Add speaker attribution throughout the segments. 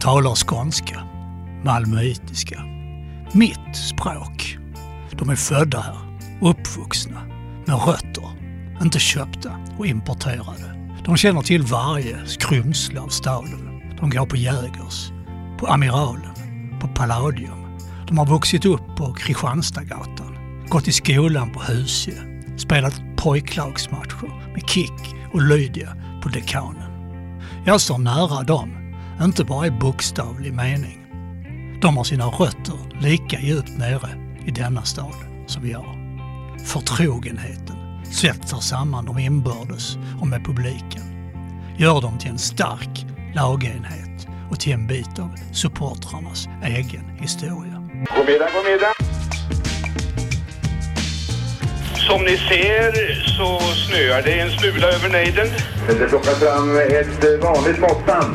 Speaker 1: Talar skånska, malmöitiska. Mitt språk. De är födda här, uppvuxna, med rötter, inte köpta och importerade. De känner till varje skrymsle av staden. De går på Jägers, på Amiralen, på Palladium. De har vuxit upp på Kristianstadsgatan, gått i skolan på Husie, spelat pojklagsmatcher med Kick och Lydia på Dekanen. Jag står nära dem, inte bara i bokstavlig mening. De har sina rötter lika djupt nere i denna stad som jag. Förtrogenheten svetsar samman dem inbördes och med publiken. Gör dem till en stark lagenhet och till en bit av supportrarnas egen historia.
Speaker 2: God middag, god middag. Som ni ser så snöar det en smula över nejden.
Speaker 3: Det plockas fram ett vanligt måttband.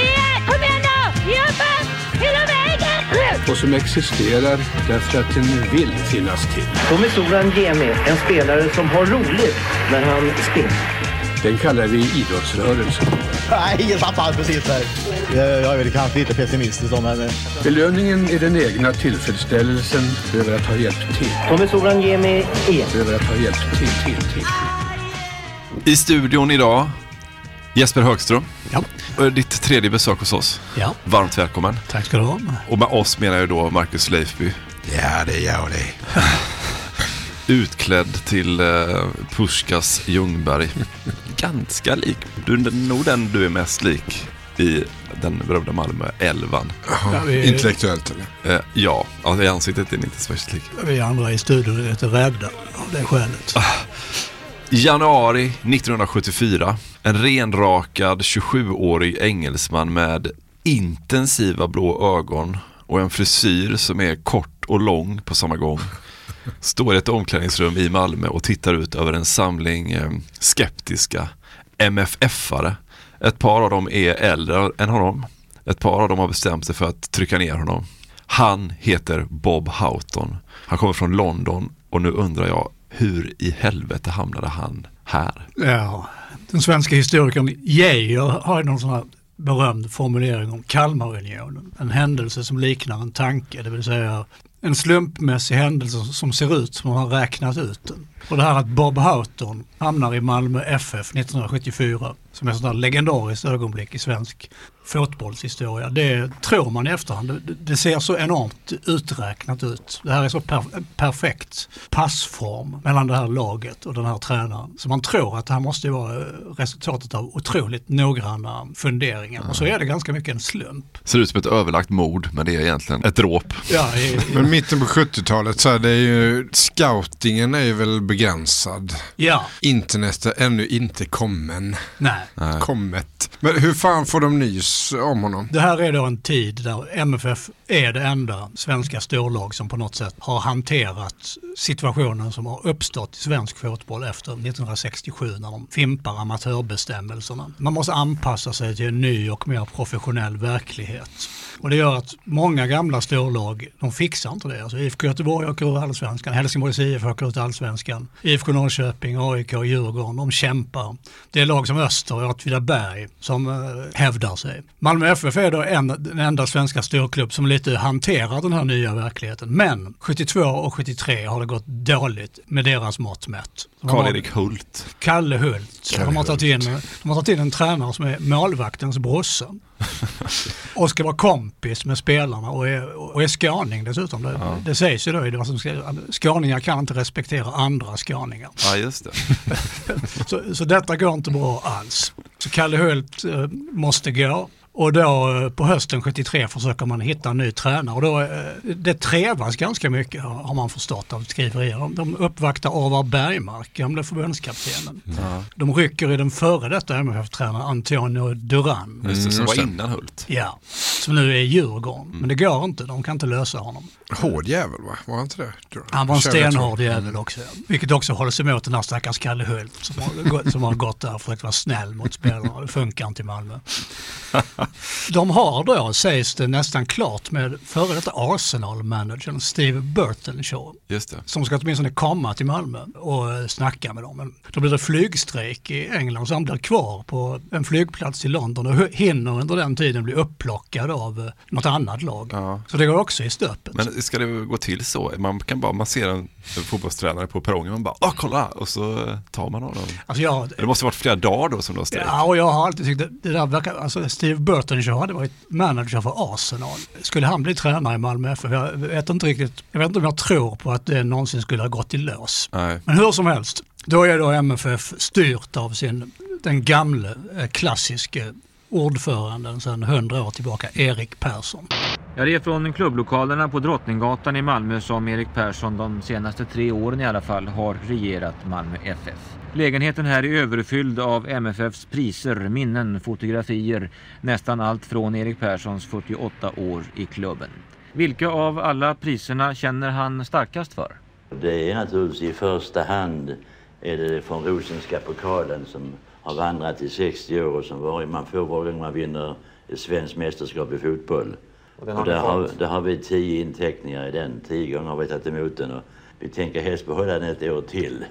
Speaker 4: Och som existerar därför att den vill finnas till.
Speaker 5: Tommy Soran Gemi, en spelare som har roligt när han spelar.
Speaker 4: Den kallar vi idrottsrörelsen.
Speaker 6: Nej, ingen tappar precis där. Jag, är väl kanske lite pessimistisk då, men...
Speaker 4: Belöningen är den egna tillfredsställelsen över att ha hjälpt till.
Speaker 5: Tommy Soran Gemi är...
Speaker 4: Över att ha hjälpt till, till, till.
Speaker 7: I studion idag, Jesper Högström.
Speaker 1: Ja.
Speaker 7: Ditt tredje besök hos oss.
Speaker 1: Ja.
Speaker 7: Varmt välkommen.
Speaker 1: Tack ska du ha.
Speaker 7: Och med oss menar jag då Marcus Leifby.
Speaker 8: Ja, det gör det.
Speaker 7: Utklädd till uh, Puskas Ljungberg. Ganska lik. Du är nog den du är mest lik i den berömda Malmö 11.
Speaker 8: Ja, vi... Intellektuellt eller?
Speaker 7: Uh, ja, alltså, i ansiktet är den inte särskilt lik.
Speaker 1: Vi andra i studion är lite rädda av det skälet.
Speaker 7: Januari 1974. En renrakad 27-årig engelsman med intensiva blå ögon och en frisyr som är kort och lång på samma gång. Står i ett omklädningsrum i Malmö och tittar ut över en samling eh, skeptiska MFF-are. Ett par av dem är äldre än honom. Ett par av dem har bestämt sig för att trycka ner honom. Han heter Bob Houghton. Han kommer från London och nu undrar jag hur i helvete hamnade han här?
Speaker 1: Ja, den svenska historikern Geijer har någon sån här berömd formulering om Kalmarunionen. En händelse som liknar en tanke, det vill säga en slumpmässig händelse som ser ut som man har räknat ut den. Och det här att Bob Houghton hamnar i Malmö FF 1974 som är ett sånt legendariskt ögonblick i svensk fotbollshistoria. Det tror man i efterhand. Det, det ser så enormt uträknat ut. Det här är så per, perfekt passform mellan det här laget och den här tränaren. Så man tror att det här måste vara resultatet av otroligt noggranna funderingar. Och så är det ganska mycket en slump.
Speaker 7: Ser ut som ett överlagt mord men det är egentligen ett dråp.
Speaker 1: Ja, i,
Speaker 8: men mitten på 70-talet så är det ju, scoutingen är ju väl begränsad.
Speaker 1: Ja.
Speaker 8: Internet är ännu inte kommen.
Speaker 1: Nej.
Speaker 8: Kommet. Men hur fan får de nys om honom?
Speaker 1: Det här är då en tid där MFF är det enda svenska storlag som på något sätt har hanterat situationen som har uppstått i svensk fotboll efter 1967 när de fimpar amatörbestämmelserna. Man måste anpassa sig till en ny och mer professionell verklighet. Och det gör att många gamla storlag, de fixar inte det. Alltså IFK Göteborg åker ur allsvenskan, Helsingborgs IF åker ut allsvenskan, IFK Norrköping, AIK och Djurgården, de kämpar. Det är lag som Öster och Åtvidaberg som eh, hävdar sig. Malmö FF är då en, den enda svenska storklubb som lite hanterar den här nya verkligheten. Men 72 och 73 har det gått dåligt med deras mått mätt.
Speaker 7: Karl-Erik Hult.
Speaker 1: Kalle Hult.
Speaker 7: Kalle
Speaker 1: de, har tagit in, de har tagit in en tränare som är målvaktens brorsa. Och ska vara kompis med spelarna och är, och är skåning dessutom. Det, ja. det sägs ju då i det som skåningar kan inte respektera andra skåningar.
Speaker 7: Ja, just det.
Speaker 1: så, så detta går inte bra alls. Så Kalle Hult eh, måste gå. Och då eh, på hösten 73 försöker man hitta en ny tränare och då, eh, det trevas ganska mycket har man förstått av skriverier. De uppvaktar Orvar Bergmark, gamle förbundskaptenen. Mm. De rycker i den före detta MFF-tränaren Antonio Duran.
Speaker 7: Det, som var innan Hult.
Speaker 1: Ja, som nu är i Djurgården. Mm. Men det går inte, de kan inte lösa honom.
Speaker 8: Hård jävel va? Var han inte det?
Speaker 1: Duran. Han var en stenhård jävel också. Vilket också hålls emot den här stackars Kalle Hult som har, som har gått där och försökt vara snäll mot spelarna. Det funkar inte i Malmö. De har då, sägs det nästan klart, med före detta Arsenal-managern Steve Burtonshaw.
Speaker 7: Just det.
Speaker 1: Som ska åtminstone komma till Malmö och snacka med dem. Men då blir det flygstrejk i England så han blir kvar på en flygplats i London och hinner under den tiden bli upplockad av eh, något annat lag. Ja. Så det går också i stöpet.
Speaker 7: Men ska det gå till så? Man kan bara, man ser en fotbollstränare på perrongen och bara, åh kolla, och så tar man honom. Alltså jag, det måste ha varit flera dagar då som du har strejk.
Speaker 1: Ja, och jag har alltid tyckt att det där verkar, alltså Steve Burton hade varit manager för Arsenal. Skulle han bli tränare i Malmö FF? Jag vet inte riktigt, jag vet inte om jag tror på att det någonsin skulle ha gått i lås.
Speaker 7: Nej.
Speaker 1: Men hur som helst, då är då MFF styrt av sin, den gamle eh, klassiske ordföranden sedan hundra år tillbaka, Erik Persson.
Speaker 9: Ja, det är från klubblokalerna på Drottninggatan i Malmö som Erik Persson de senaste tre åren i alla fall har regerat Malmö FF. Lägenheten här är överfylld av MFFs priser, minnen, fotografier, nästan allt från Erik Perssons 48 år i klubben. Vilka av alla priserna känner han starkast för?
Speaker 10: Det är naturligtvis i första hand är det från Rosenska pokalen som har vandrat i 60 år och som var, man får varje gång man vinner ett svenskt mästerskap i fotboll. Och, och där, har, där har vi tio inteckningar i den. Tio gånger har vi tagit emot den och vi tänker helst behålla den ett år till.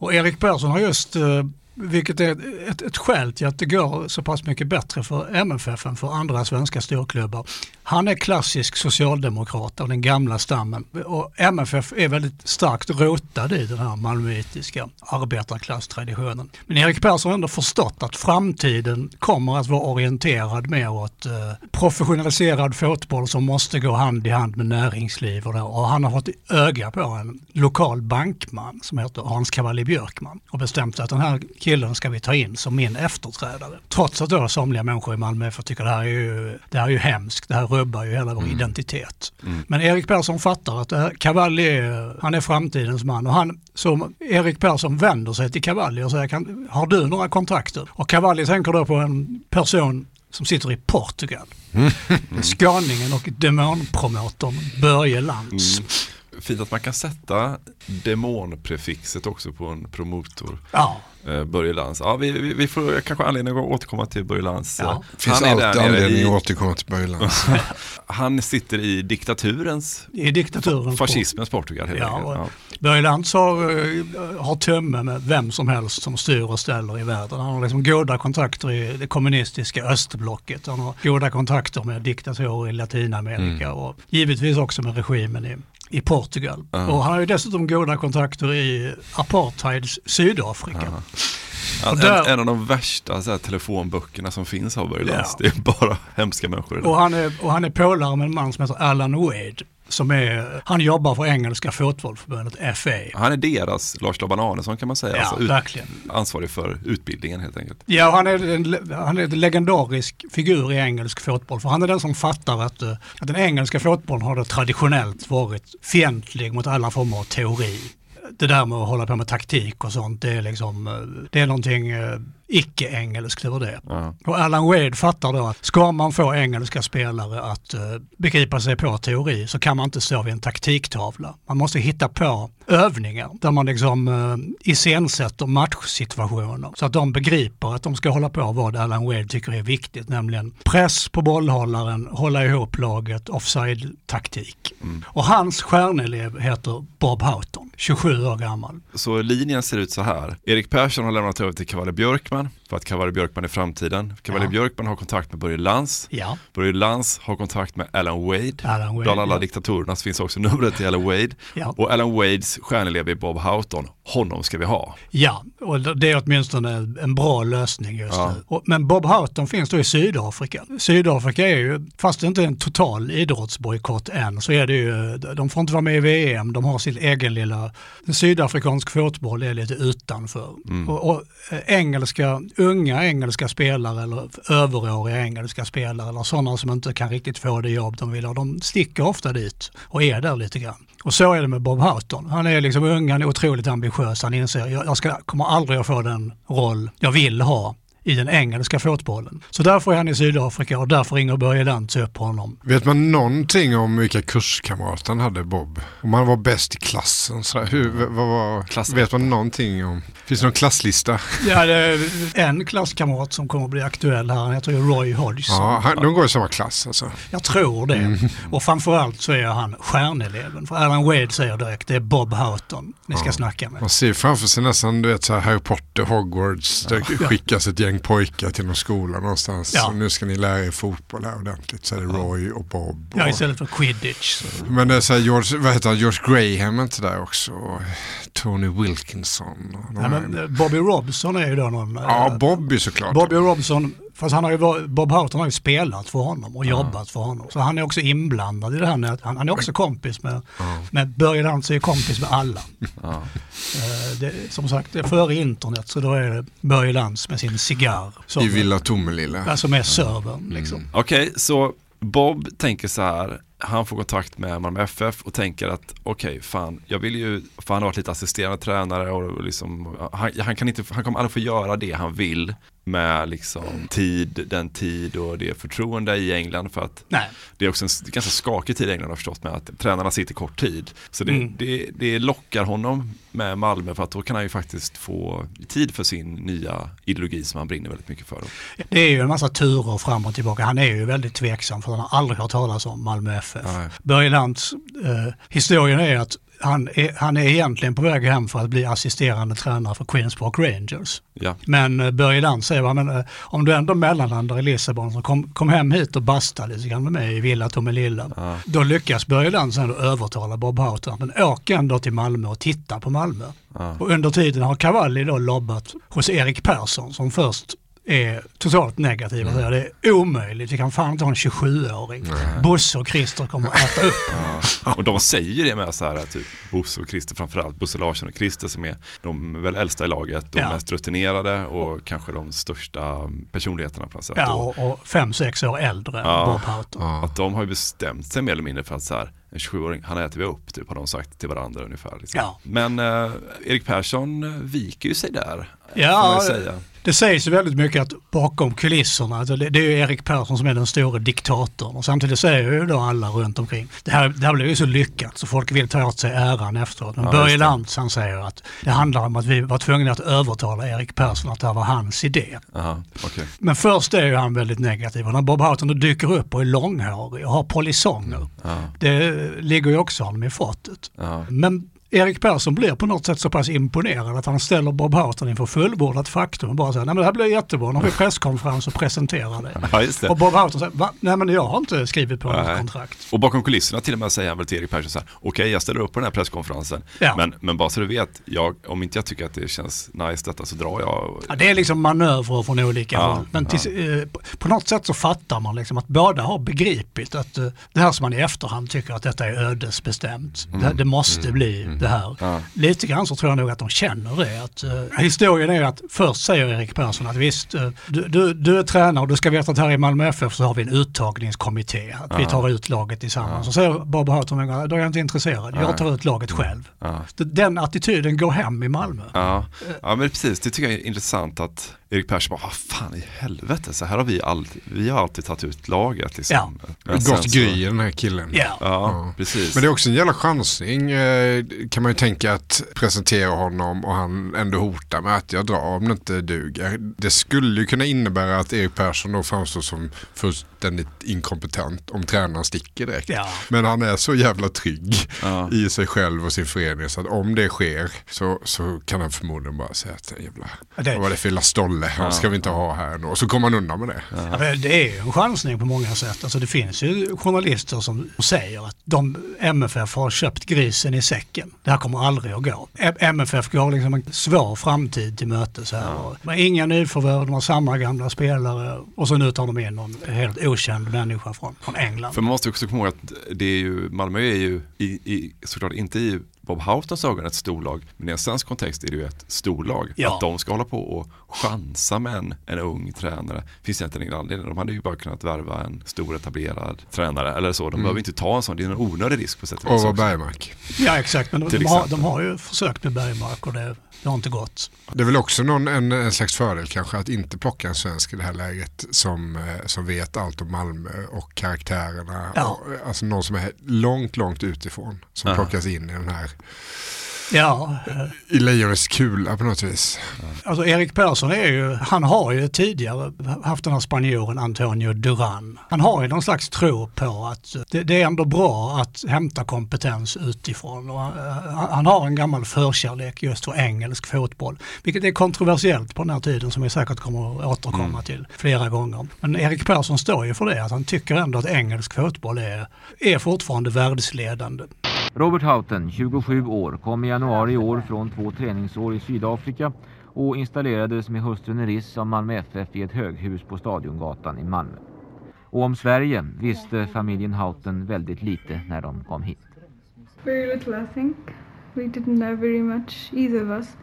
Speaker 1: Och Erik Persson har just eh, vilket är ett, ett skäl till att det går så pass mycket bättre för MFF än för andra svenska storklubbar. Han är klassisk socialdemokrat av den gamla stammen och MFF är väldigt starkt rotad i den här malmöitiska arbetarklasstraditionen. Men Erik Persson har ändå förstått att framtiden kommer att vara orienterad mer åt eh, professionaliserad fotboll som måste gå hand i hand med näringsliv och, det. och han har fått öga på en lokal bankman som heter Hans Cavalli Björkman och bestämt att den här killen ska vi ta in som min efterträdare. Trots att då somliga människor i Malmö för tycker det här är ju, det här är ju hemskt, det här rubbar ju hela vår mm. identitet. Mm. Men Erik Persson fattar att här, Cavalli han är framtidens man och han, så Erik Persson vänder sig till Cavalli och säger kan, har du några kontakter? Och Cavalli tänker då på en person som sitter i Portugal. Mm. Skåningen och demonpromotorn Börje Lantz. Mm
Speaker 7: fint att man kan sätta demonprefixet också på en promotor.
Speaker 1: Ja.
Speaker 7: Eh, Börje Lantz. Ja, vi, vi, vi, får kanske anledning att återkomma till Börje Lantz.
Speaker 8: Ja. Det finns alltid anledning att återkomma till Börje Lantz.
Speaker 7: han sitter i diktaturens,
Speaker 1: I diktaturens
Speaker 7: fascismens Portugal. Helt
Speaker 1: ja, ja. Börje Lantz har, eh, har tömme med vem som helst som styr och ställer i världen. Han har liksom goda kontakter i det kommunistiska östblocket. Han har goda kontakter med diktatorer i Latinamerika mm. och givetvis också med regimen i i Portugal. Uh. Och han har ju dessutom goda kontakter i apartheids Sydafrika. Uh.
Speaker 7: Ja, där, en, en, av de värsta så här, telefonböckerna som finns har Börje ja. Det är bara hemska människor.
Speaker 1: Och han är, och han är polare med en man som heter Alan Wade som är, han jobbar för engelska fotbollförbundet FA.
Speaker 7: Han är deras Lars Laban Arnesson kan man säga.
Speaker 1: Ja,
Speaker 7: alltså,
Speaker 1: verkligen.
Speaker 7: Ansvarig för utbildningen helt enkelt.
Speaker 1: Ja, han är, en, han är en legendarisk figur i engelsk fotboll. För han är den som fattar att, eh, att den engelska fotbollen har det traditionellt varit fientlig mot alla former av teori. Det där med att hålla på med taktik och sånt, det är liksom, eh, det är någonting eh, icke-engelskt över det. Ja. Och Alan Wade fattar då att ska man få engelska spelare att uh, begripa sig på teori så kan man inte stå vid en taktiktavla. Man måste hitta på övningar där man liksom uh, iscensätter matchsituationer så att de begriper att de ska hålla på vad Alan Wade tycker är viktigt, nämligen press på bollhållaren, hålla ihop laget, offside-taktik. Mm. Och hans stjärnelev heter Bob Houghton, 27 år gammal.
Speaker 7: Så linjen ser ut så här. Erik Persson har lämnat över till Cavalli Björkman on? För att Cavalli Björkman är framtiden. Cavalli
Speaker 1: Ja.
Speaker 7: Björkman har kontakt med Börje Lantz.
Speaker 1: Ja.
Speaker 7: Börje Lantz har kontakt med Alan Wade.
Speaker 1: Alan Wade,
Speaker 7: Bland alla
Speaker 1: ja.
Speaker 7: diktatorerna finns också numret till Alan Wade.
Speaker 1: Ja.
Speaker 7: Och Alan Wades stjärnelev är Bob Houghton. Honom ska vi ha.
Speaker 1: Ja, och det är åtminstone en bra lösning just
Speaker 7: Ja.
Speaker 1: nu. Men Bob Houghton finns då i Sydafrika. Sydafrika är ju, fast det inte är en total idrottsbojkott än, så är det ju, de får inte vara med i VM, de har sin egen lilla, sydafrikansk fotboll är lite utanför.
Speaker 7: Mm.
Speaker 1: Och, och eh, engelska, unga engelska spelare eller överåriga engelska spelare eller sådana som inte kan riktigt få det jobb de vill ha, de sticker ofta dit och är där lite grann. Och så är det med Bob Houghton. Han är liksom ung, han är otroligt ambitiös, han inser jag, jag ska, kommer aldrig att få den roll jag vill ha i den engelska fotbollen. Så därför är han i Sydafrika och därför ringer Börje Lantz upp honom.
Speaker 8: Vet man någonting om vilka kurskamrater han hade Bob? Om han var bäst i klassen? Så här, hur, vad var, vet man någonting om? Finns det någon klasslista?
Speaker 1: Ja, det är en klasskamrat som kommer att bli aktuell här, han heter ju Roy Hodgson.
Speaker 8: Ja, han, de går i samma klass alltså.
Speaker 1: Jag tror det.
Speaker 8: Mm.
Speaker 1: Och framförallt så är han stjärneleven. För Alan Wade säger direkt, det är Bob Houghton ni ska
Speaker 8: Ja.
Speaker 1: snacka med.
Speaker 8: Man ser framför sig nästan, du vet så här Harry Potter, Hogwarts, det
Speaker 1: Ja.
Speaker 8: skickas ett gäng pojkar till någon skola någonstans.
Speaker 1: Ja.
Speaker 8: Nu ska ni lära er fotboll här ordentligt. Så är det Roy och Bob.
Speaker 1: Ja,
Speaker 8: och-
Speaker 1: istället för quidditch. Så.
Speaker 8: Men det är så här, George, vad heter han, George Graham inte där också? Och Tony Wilkinson. och
Speaker 1: Ja, men eh, Bobby Robson är ju då någon... eh,
Speaker 8: Ja, Bobby såklart.
Speaker 1: Bobby Robson, fast han har ju, Bob Houghton har ju spelat för honom och jobbat för honom. Så han är också inblandad i det här med att han, han är också kompis med, med Börje Lantz är ju kompis med alla.
Speaker 7: Ja.
Speaker 1: Eh, Det, som sagt, det är före internet så då är det Börje Lantz med sin cigarr. Som,
Speaker 8: I Villa Tomelilla.
Speaker 1: Alltså med servern liksom.
Speaker 7: Okej, så Bob tänker så här, han får kontakt med Malmö FF och tänker att okej, fan, jag vill ju, för han har varit lite assisterande tränare och liksom, han, han, kan inte, han kommer aldrig få göra det han vill med liksom tid, den tid och det förtroende i England för att
Speaker 1: Nej.
Speaker 7: det är också en ganska skakig tid i England har förstått med att tränarna sitter kort tid. Så det,
Speaker 1: Mm.
Speaker 7: det, det lockar honom med Malmö för att då kan han ju faktiskt få tid för sin nya ideologi som han brinner väldigt mycket för.
Speaker 1: Det är ju en massa turer fram och tillbaka. Han är ju väldigt tveksam för han har aldrig hört talas om Malmö FF. Börje Lantz, eh, historien är att han är, han är egentligen på väg hem för att bli assisterande tränare för Queens Park Rangers.
Speaker 7: Ja.
Speaker 1: Men eh, Börje Lantz säger, "Va, men, eh, om du ändå mellanlandar i Lissabon så kom, kom hem hit och basta lite grann med mig i Villa Tomelilla. Då lyckas Börje Lantz ändå övertala Bob Houghton, men åk ändå till Malmö och titta på Malmö. Och under tiden har Cavalli då lobbat hos Erik Persson som först är totalt negativ och säger det är omöjligt, vi kan fan inte ha en 27-åring. Bosse och Christer kommer att äta upp
Speaker 7: Och de säger det med så här, typ Bosse och Christer framförallt, Bosse Larsson och Christer som är de väl äldsta i laget, de
Speaker 1: Ja.
Speaker 7: mest rutinerade och kanske de största personligheterna på något sätt.
Speaker 1: Ja,
Speaker 7: Och-
Speaker 1: och, fem, sex år äldre än Bob Houghton.
Speaker 7: Att de har ju bestämt sig mer eller mindre för att så här, en 27-åring, han äter vi upp, typ har de sagt till varandra ungefär. Liksom.
Speaker 1: Ja.
Speaker 7: Men eh, Erik Persson viker ju sig där,
Speaker 1: Ja, det sägs ju väldigt mycket att bakom kulisserna, alltså det, är ju Erik Persson som är den stora diktatorn och samtidigt säger ju då alla runt omkring, det här, det här blev ju så lyckat så folk vill ta åt sig äran efteråt. Men
Speaker 7: Ja,
Speaker 1: Börje. Lantz han säger att det handlar om att vi var tvungna att övertala Erik Persson att det här var hans idé.
Speaker 7: Aha, okej.
Speaker 1: Men först är ju han väldigt negativ och när Bob Houghton dyker upp och är långhårig och har polisonger,
Speaker 7: Ja.
Speaker 1: det ligger ju också honom i fatet.
Speaker 7: Ja.
Speaker 1: Men Erik Persson blir på något sätt så pass imponerad att han ställer Bob Houghton inför fullbordat faktum och bara säger nej men det här blir jättebra, nu har vi presskonferens och presenterar det.
Speaker 7: Ja, det.
Speaker 1: Och Bob Houghton säger va? nej men jag har inte skrivit på något kontrakt.
Speaker 7: Och bakom kulisserna till och med säger han väl till Erik Persson så här, okej jag ställer upp på den här presskonferensen,
Speaker 1: Ja.
Speaker 7: men, men bara så du vet, jag, om inte jag tycker att det känns nice detta så drar jag.
Speaker 1: Ja, det är liksom manövrer från olika
Speaker 7: Ja,
Speaker 1: håll. Men
Speaker 7: ja.
Speaker 1: till, eh, på- något sätt så fattar man liksom att båda har begripit att eh, det här som man i efterhand tycker att detta är ödesbestämt.
Speaker 7: Mm.
Speaker 1: Det, det måste bli det här.
Speaker 7: Ja.
Speaker 1: Lite grann så tror jag nog att de känner det. Att, eh, historien är att först säger Erik Persson att visst, eh, du, du, du är tränare och du ska veta att här i Malmö FF så har vi en uttagningskommitté. Att vi
Speaker 7: Ja.
Speaker 1: tar ut laget tillsammans. Så säger Bob Houghton, då är jag inte intresserad. Jag tar ut laget själv.
Speaker 7: Ja.
Speaker 1: Den attityden går hem i Malmö.
Speaker 7: Ja. ja, men precis. Det tycker jag är intressant att Erik Persson bara, vad fan i helvete, så här har vi alltid, vi har alltid tagit ut laget. Liksom.
Speaker 1: Ja.
Speaker 8: Gott
Speaker 7: så-
Speaker 8: gry den här killen.
Speaker 1: Ja.
Speaker 7: Ja, precis.
Speaker 8: Men det är också en jävla chansning eh, kan man ju tänka att presentera honom och han ändå hotar med att jag drar om det inte duger. Det skulle ju kunna innebära att Erik Persson då framstår som först fullständigt inkompetent om tränaren sticker direkt.
Speaker 1: Ja.
Speaker 8: Men han är så jävla trygg
Speaker 7: Ja.
Speaker 8: i sig själv och sin förening så att om det sker så, så kan han förmodligen bara säga att jävla,
Speaker 1: Det-
Speaker 8: vad var det för lilla stolle, han ska vi inte ha här nu. Och så kommer han undan med det.
Speaker 1: Ja, men det är ju en chansning på många sätt. Alltså det finns ju journalister som säger att de MFF har köpt grisen i säcken. Det här kommer aldrig att gå. MFF går liksom en svår framtid till mötes här. Har inga nyförvärv, de har samma gamla spelare och så nu tar de in någon helt okänd människa från, från England.
Speaker 7: För man måste också komma ihåg att det är ju, Malmö är ju i, i, såklart inte i Bob Houghtons ögon ett storlag, men i en svensk kontext är det ju ett storlag.
Speaker 1: Ja.
Speaker 7: Att de ska hålla på och chansa med en, en ung tränare finns egentligen ingen anledning. De hade ju bara kunnat värva en stor etablerad tränare eller så. De
Speaker 8: Mm.
Speaker 7: behöver inte ta en sån, det är en onödig risk på sätt och
Speaker 8: Och
Speaker 7: vis också.
Speaker 8: Bergmark.
Speaker 1: Ja exakt, men de, de, har, de har ju försökt med Bergmark och det, det har inte gått.
Speaker 8: Det är väl också någon, en, en slags fördel kanske att inte plocka en svensk i det här läget som, eh, som vet allt om Malmö och karaktärerna.
Speaker 1: Ja.
Speaker 8: Och, alltså någon som är långt, långt utifrån som
Speaker 7: Ja.
Speaker 8: plockas in i den här,
Speaker 1: Ja, eh,
Speaker 8: i lejonets kula på något vis.
Speaker 1: Alltså Erik Persson är ju, han har ju tidigare haft den här spanjoren Antonio Duran. Han har ju någon slags tro på att det, det är ändå bra att hämta kompetens utifrån. Och han, han har en gammal förkärlek just för engelsk fotboll. Vilket är kontroversiellt på den här tiden som vi säkert kommer att återkomma till flera gånger. Men Erik Persson står ju för det, att han tycker ändå att engelsk fotboll är, är fortfarande världsledande.
Speaker 9: Robert Houghton, 27 år, kom i januari i år från två träningsår i Sydafrika och installerades med hustrun Iris av Malmö FF i ett höghus på Stadiongatan i Malmö. Och om Sverige visste familjen Houghton väldigt lite när de kom hit.
Speaker 11: Very little, I think. We didn't know very much, either of us.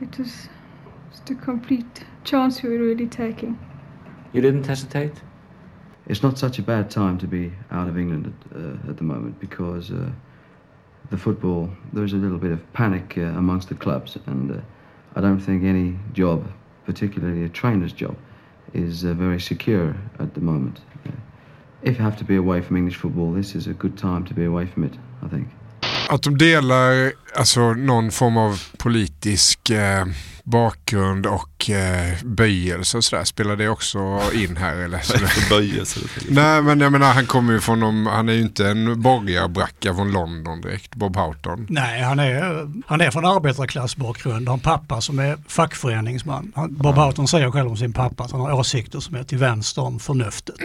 Speaker 11: It was just a complete chance we were really taking.
Speaker 5: You didn't hesitate?
Speaker 12: It's not such a bad time to be out of England at, uh, at the moment because uh, the football, there's a little bit of panic uh, amongst the clubs, and uh, I don't think any job, particularly a trainer's job, is uh, very secure at the moment. Uh, if you have to be away from English football, this is a good time to be away from it, I think.
Speaker 8: Att de delar alltså, någon form av politisk eh, bakgrund och eh, böjelse och sådär, spelar det också in här eller?
Speaker 7: Böjelse.
Speaker 8: Nej men jag menar han kommer ju från, de, han är ju inte en borgarbracka från London direkt, Bob Houghton.
Speaker 1: Nej, han är, han är från arbetarklassbakgrund. Har en pappa som är fackföreningsman. Han, Bob Houghton säger själv om sin pappa att han har åsikter som är till vänster om förnuftet.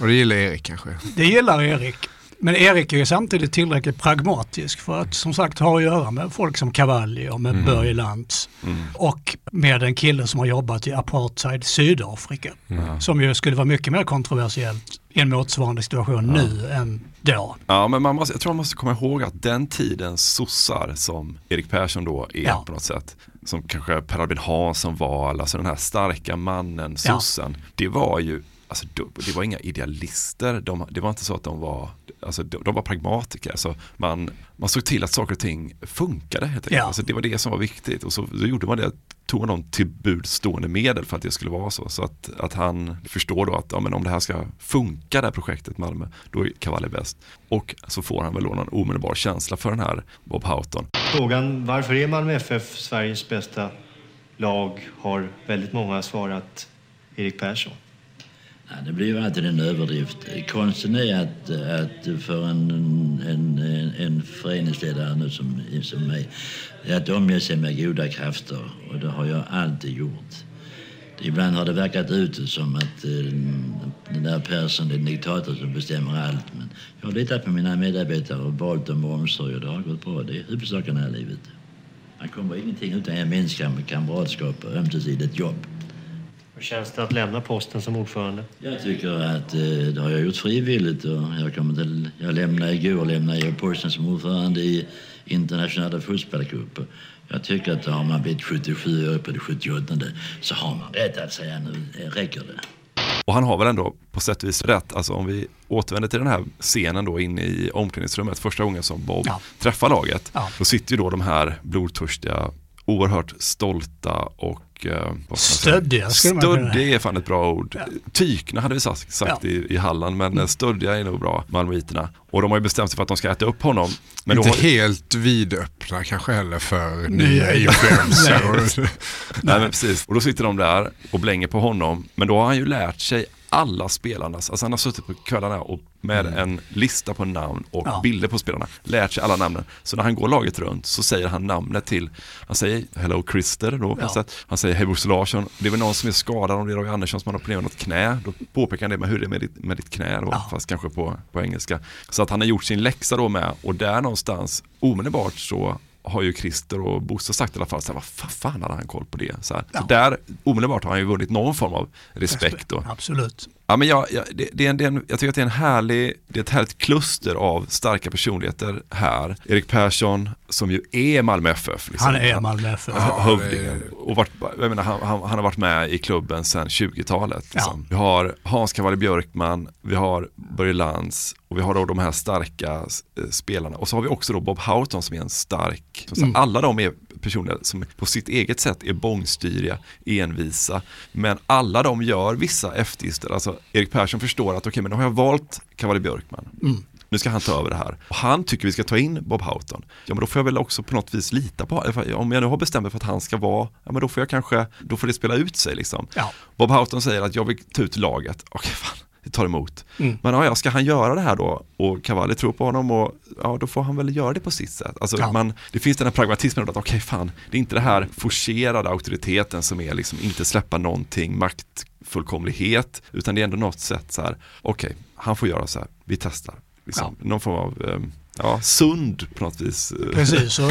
Speaker 8: Och det gillar Erik kanske?
Speaker 1: Det gillar Erik. Men Erik är ju samtidigt tillräckligt pragmatisk för att som sagt ha att göra med folk som Cavalli och med
Speaker 7: Mm.
Speaker 1: Börje Lantz. Och med en kille som har jobbat i apartheid Sydafrika.
Speaker 7: Mm.
Speaker 1: Som ju skulle vara mycket mer kontroversiellt i en motsvarande situation nu än då.
Speaker 7: Ja, men man måste, jag tror man måste komma ihåg att den tidens sossar som Erik Persson då är
Speaker 1: Ja.
Speaker 7: på något sätt, som kanske Per Albin Hansson var, alltså den här starka mannen,
Speaker 1: Ja.
Speaker 7: sossen, det var ju Alltså, de- det var inga idealister, de, det var inte så att de var, alltså, de, de var pragmatiker. Så man, man såg till att saker och ting funkade helt enkelt.
Speaker 1: Ja.
Speaker 7: Alltså, det var det som var viktigt och så då gjorde man det, tog de till bud stående medel för att det skulle vara så. Så att, att han förstår då att ja, men om det här ska funka det här projektet Malmö, då är Cavalli bäst. Och så får han väl då någon omedelbar känsla för den här Bob Houghton.
Speaker 13: Frågan varför är Malmö FF Sveriges bästa lag har väldigt många svarat Erik Persson.
Speaker 10: Ja, det blir ju alltid en överdrift. Konsten är att, att för en, en, en, en föreningsledare nu som, som mig, är att omge sig med goda krafter. Och det har jag alltid gjort. Ibland har det verkat ut som att eh, den där Persson är en diktator som bestämmer allt. Men jag har litat på mina medarbetare och valt dem med omsorg och det har gått bra. Det är huvudsaken här i livet. Man kommer ingenting utan gemenskap, kamratskap och ömsesidigt jobb.
Speaker 13: Hur känns det att lämna posten som ordförande?
Speaker 10: Jag tycker att eh, det har jag gjort frivilligt och jag kommer till, jag lämnade igår lämnade jag posten som ordförande i internationella fotbollscuper. Jag tycker att har man blivit 77 år på det 78 så har man rätt att säga nu eh, räcker det.
Speaker 7: Och han har väl ändå på sätt och vis rätt. Alltså om vi återvänder till den här scenen då inne i omklädningsrummet första gången som Bob
Speaker 1: Ja.
Speaker 7: träffar laget.
Speaker 1: Ja.
Speaker 7: Då sitter ju då de här blodtörstiga, oerhört stolta och eh?
Speaker 1: Stöddiga
Speaker 7: Stöddiga är fan ett bra ord. Tykna hade vi sagt, sagt
Speaker 1: Ja.
Speaker 7: i, i Halland men mm. stöddiga är nog bra, malmöiterna. Och de har ju bestämt sig för att de ska äta upp honom. Men
Speaker 8: inte
Speaker 7: då har
Speaker 8: helt vidöppna kanske heller för
Speaker 1: Nya
Speaker 8: influenser.
Speaker 7: Nej men precis, och då sitter de där och blänger på honom. Men då har han ju lärt sig alla spelarnas, alltså han har suttit på kvällarna och med en lista på namn och
Speaker 1: Ja.
Speaker 7: bilder på spelarna, lärt sig alla namnen. Så när han går laget runt så säger han namnet till, han säger Hello Christer då,
Speaker 1: Ja.
Speaker 7: ja. han säger Hej Bosse Larsson, det är väl någon som är skadad, om det är Roy Andersson som har opererat något knä, då påpekar han det med hur det är med ditt, med ditt knä då, fast kanske på, på engelska. Så att han har gjort sin läxa då med och där någonstans omedelbart så har ju Christer och Bosse sagt i alla fall, så här, vad fa- fan hade han koll på det? Så, här. så där omedelbart har han ju vunnit någon form av respekt. Då.
Speaker 1: Absolut.
Speaker 7: Ja, men jag, jag, det, det är en, det är en, jag tycker att det är en härlig, det är ett härligt kluster av starka personligheter här. Erik Persson som ju är Malmö FF.
Speaker 1: Han är Malmö FF.
Speaker 7: Ja. Och varit, jag menar, han, han, han har varit med i klubben sedan 20-talet. Liksom. Vi har Hans Cavalli Björkman, vi har Börje Lantz och vi har då de här starka eh, spelarna. Och så har vi också då Bob Houghton som är en stark, som
Speaker 1: Mm.
Speaker 7: alla de är personer som på sitt eget sätt är bångstyriga, envisa. Men alla de gör vissa eftergifter. Alltså Erik Persson förstår att okej, men nu har jag valt Cavalli Björkman.
Speaker 1: Mm.
Speaker 7: Nu ska han ta över det här. Och han tycker vi ska ta in Bob Houghton. Ja men då får jag väl också på något vis lita på, om jag nu har bestämt mig för att han ska vara, ja men då får jag kanske, då får det spela ut sig liksom.
Speaker 1: Ja.
Speaker 7: Bob Houghton säger att jag vill ta ut laget, okej fan, det tar emot.
Speaker 1: Mm.
Speaker 7: Men ja, ja, ska han göra det här då och Cavalli tror på honom och ja, då får han väl göra det på sitt sätt. Alltså,
Speaker 1: Ja.
Speaker 7: man, det finns den här pragmatismen att okej fan, det är inte det här forcerade auktoriteten som är liksom inte släppa någonting, maktfullkomlighet, utan det är ändå något sätt så här, okej, han får göra så här, vi testar. Liksom, Någon form av, eh, ja, sund på något vis.
Speaker 1: Precis, och,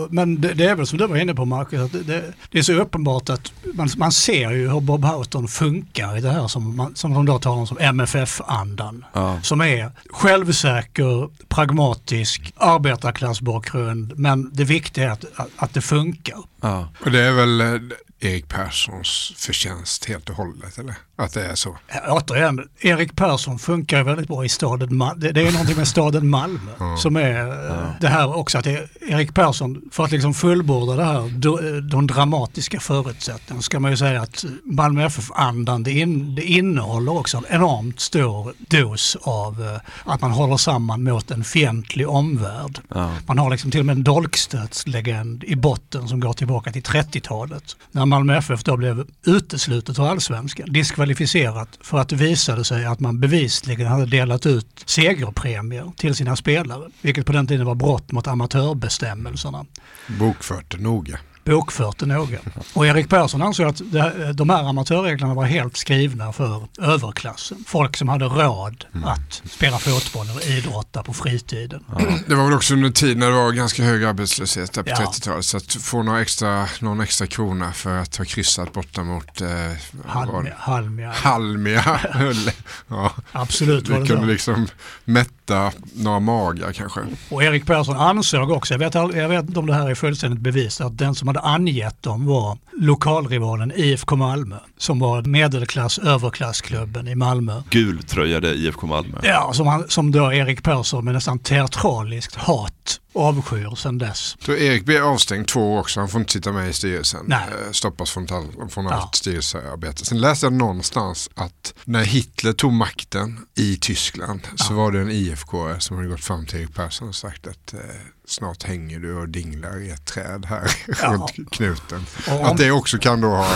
Speaker 1: och, men det, det är väl som du var inne på Marcus, att det, det, det är så uppenbart att man, man ser ju hur Bob Houghton funkar i det här som, man, som de då talar om som MFF-andan.
Speaker 7: Ja.
Speaker 1: Som är självsäker, pragmatisk, arbetarklassbakgrund, men det viktiga är att, att, att det funkar.
Speaker 7: Ja.
Speaker 8: Och det är väl Erik Perssons förtjänst helt och hållet, eller? Att det är så.
Speaker 1: Återigen, Erik Persson funkar väldigt bra i staden Malmö. Det, det är någonting med staden Malmö som är eh, det här också att Erik Persson, för att liksom fullborda det här, do- de dramatiska förutsättningarna, ska man ju säga att Malmö FF-andan, det, in, det innehåller också en enormt stor dos av eh, att man håller samman mot en fientlig omvärld.
Speaker 7: Ja.
Speaker 1: Man har liksom till och med en dolkstötslegend i botten som går tillbaka till 30-talet. Malmö FF då blev uteslutet ur allsvenskan, diskvalificerat för att det visade sig att man bevisligen hade delat ut segerpremier till sina spelare, vilket på den tiden var brott mot amatörbestämmelserna
Speaker 8: Bokfört noga
Speaker 1: bokfört det noga. Och Erik Persson ansåg att det, de här amatörreglerna var helt skrivna för överklassen. Folk som hade råd att spela fotboll eller idrotta på fritiden.
Speaker 8: Det var väl också under tid när det var ganska hög arbetslöshet där på
Speaker 1: Ja.
Speaker 8: 30-talet. Så att få några extra, någon extra krona för att ha kryssat borta mot eh, det?
Speaker 1: Halmia, Halmia.
Speaker 8: Halmia. ja.
Speaker 1: Absolut var
Speaker 8: Det
Speaker 1: det
Speaker 8: kunde liksom mätta några magar kanske.
Speaker 1: Och Erik Persson ansåg också, jag vet, jag vet inte om det här är fullständigt bevisat, att den som hade angett dem var lokalrivalen IFK Malmö, som var medelklass överklassklubben i Malmö.
Speaker 7: Gultröjade IFK Malmö.
Speaker 1: Ja, som, han, som då Erik Persson med nästan teatraliskt hat avskyr sedan dess.
Speaker 8: Så Erik blir avstängd två år också, han får inte sitta med i styrelsen.
Speaker 1: Nej.
Speaker 8: Eh, Stoppas från, från
Speaker 1: Ja.
Speaker 8: allt styrelsearbete. Sen läste jag någonstans att när Hitler tog makten i Tyskland så var det en IFK som hade gått fram till Erik Persson och sagt att eh, snart hänger du och dinglar i ett träd här
Speaker 1: Ja.
Speaker 8: runt knuten.
Speaker 1: Om-
Speaker 8: Att det också kan då ha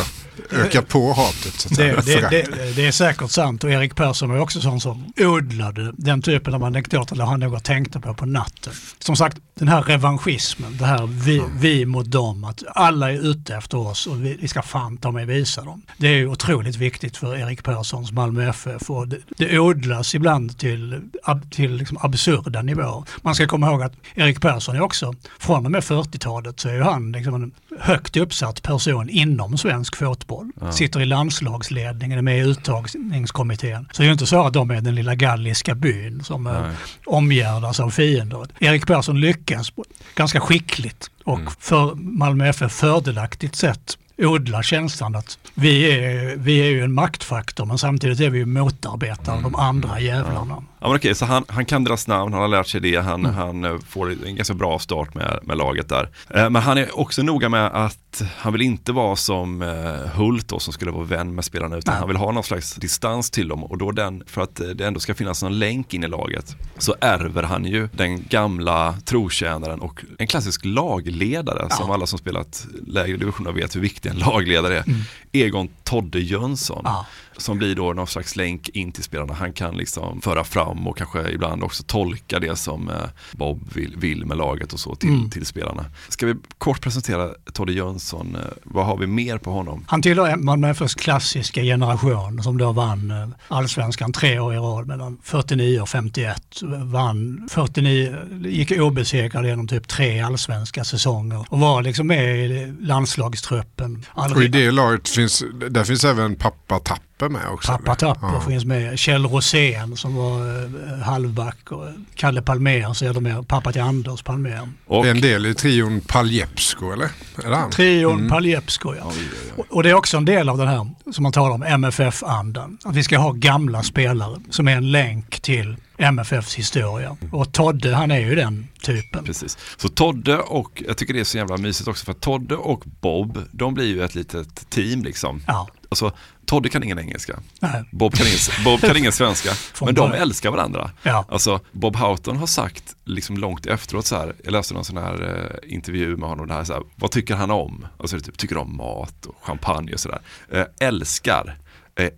Speaker 8: ökat på hatet.
Speaker 1: Det, det, det, det är säkert sant och Erik Persson var också sån som odlade den typen av anekdoter där han något tänkte på på natten. Som sagt, den här revanschismen, det här vi, vi mot dem, att alla är ute efter oss och vi, vi ska fan ta mig visa dem. Det är ju otroligt viktigt för Erik Perssons Malmö FF och det, det odlas ibland till, ab, till liksom absurda nivåer. Man ska komma ihåg att Erik Persson är också, från och med 40-talet så är ju han liksom en högt uppsatt person inom svensk fotboll.
Speaker 7: Ja.
Speaker 1: Sitter i landslagsledningen, är med i uttagningskommittén. Så det är ju inte så att de är den lilla galliska byn som
Speaker 7: Nej.
Speaker 1: omgärdas av fiender. Erik Persson lyckas på- ganska skickligt och för Malmö FF fördelaktigt sätt odla känslan att vi är, vi är ju en maktfaktor men samtidigt är vi ju motarbetare av de andra jävlarna.
Speaker 7: Ja, men okej, så han, han kan deras namn, han har lärt sig det, han,
Speaker 1: Mm.
Speaker 7: han eh, får en ganska bra start med, med laget där. Eh, Men han är också noga med att han vill inte vara som eh, Hult då, som skulle vara vän med spelarna, utan
Speaker 1: Nej.
Speaker 7: han vill ha någon slags distans till dem. Och då den, för att det ändå ska finnas någon länk in i laget, så ärver han ju den gamla trotjänaren och en klassisk lagledare, som alla som spelat lägre divisioner vet hur viktig en lagledare är.
Speaker 1: Mm.
Speaker 7: Egon Todde Jönsson.
Speaker 1: Ja.
Speaker 7: Som blir då någon slags länk in till spelarna. Han kan liksom föra fram och kanske ibland också tolka det som eh, Bob vill, vill med laget och så till,
Speaker 1: Mm.
Speaker 7: till spelarna. Ska vi kort presentera Todde Jönsson? Eh, Vad har vi mer på honom?
Speaker 1: Han tillhör Malmö FFs klassiska generation som då vann eh, allsvenskan tre år i rad mellan 49 och 51. Vann 49, gick obesegrad genom typ tre allsvenska säsonger och var liksom med i landslagstruppen.
Speaker 8: Och i det laget finns, där finns även pappa Tapper med också.
Speaker 1: Pappa Tapper
Speaker 8: Ja.
Speaker 1: finns med. Kjell Rosén som var eh, halvback och Kalle Palmér sedermera pappa till Anders Palmér.
Speaker 8: Är en del i trion Paljepsko eller? Är det han?
Speaker 1: Trion
Speaker 8: Mm.
Speaker 1: Paljepsko ja. Och- Och det är också en del av den här som man talar om, MFF-andan. Att vi ska ha gamla spelare som är en länk till MFFs historia. Och Todde han är ju den typen.
Speaker 7: Precis. Så Todde och, jag tycker det är så jävla mysigt också för Todde och Bob, de blir ju ett litet team liksom.
Speaker 1: Ja.
Speaker 7: Alltså, Todde kan ingen engelska.
Speaker 1: Nej.
Speaker 7: Bob kan ingen, Bob kan ingen svenska. Men de älskar varandra.
Speaker 1: Ja.
Speaker 7: Alltså, Bob Houghton har sagt liksom långt efteråt så här, jag läste någon sån här eh, intervju med honom, där, så här, vad tycker han om? Och så är det typ, tycker om mat och champagne och sådär. Eh, älskar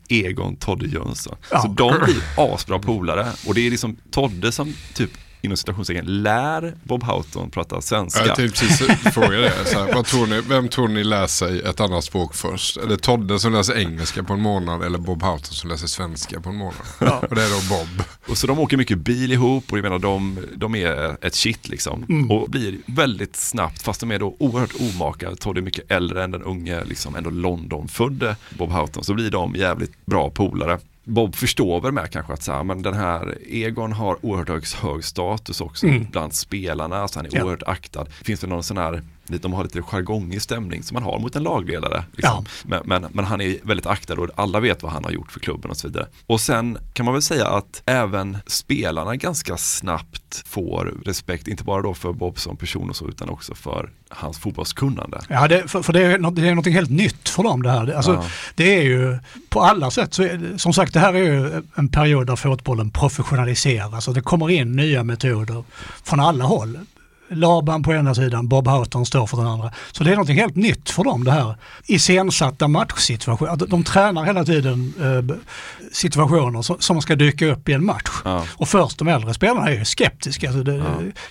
Speaker 7: Egon Todde Jönsson.
Speaker 1: Ja.
Speaker 7: Så de blir asbra polare och det är liksom Todde som typ inom citationstecken lär Bob Houghton prata svenska.
Speaker 8: Jag tänkte precis fråga det. Så här, vad tror ni, vem tror ni lär sig ett annat språk först? Är det Todde som läser engelska på en månad eller Bob Houghton som läser svenska på en månad? Och det är då Bob.
Speaker 7: Och så de åker mycket bil ihop och jag menar de, de är ett shit liksom.
Speaker 8: Mm.
Speaker 7: Och blir väldigt snabbt, fast de är då oerhört omaka, Todd är mycket äldre än den unge, liksom ändå Londonfödde Bob Houghton, så blir de jävligt bra polare. Bob förstår väl med kanske att så här, men den här Egon har oerhört hög, hög status också
Speaker 1: Mm.
Speaker 7: bland spelarna, alltså han är
Speaker 1: Ja.
Speaker 7: oerhört aktad. Finns det någon sån här, de har lite jargongig stämning som man har mot en lagledare. Liksom. Men, men, men han är väldigt aktad och alla vet vad han har gjort för klubben och så vidare. Och sen kan man väl säga att även spelarna ganska snabbt får respekt, inte bara då för Bob som person och så, utan också för hans fotbollskunnande.
Speaker 1: Ja, det, för, för det, är något, det är något helt nytt för dem det här. Alltså,
Speaker 7: Ja.
Speaker 1: Det är ju på alla sätt, så som sagt det här är ju en period där fotbollen professionaliseras. Alltså, det kommer in nya metoder från alla håll. Laban på ena sidan, Bob Houghton står för den andra. Så det är något helt nytt för dem det här. Iscensatta matchsituationer. Att De tränar hela tiden eh, situationer som, som ska dyka upp i en match. Och först de äldre spelarna är ju skeptiska. Alltså det,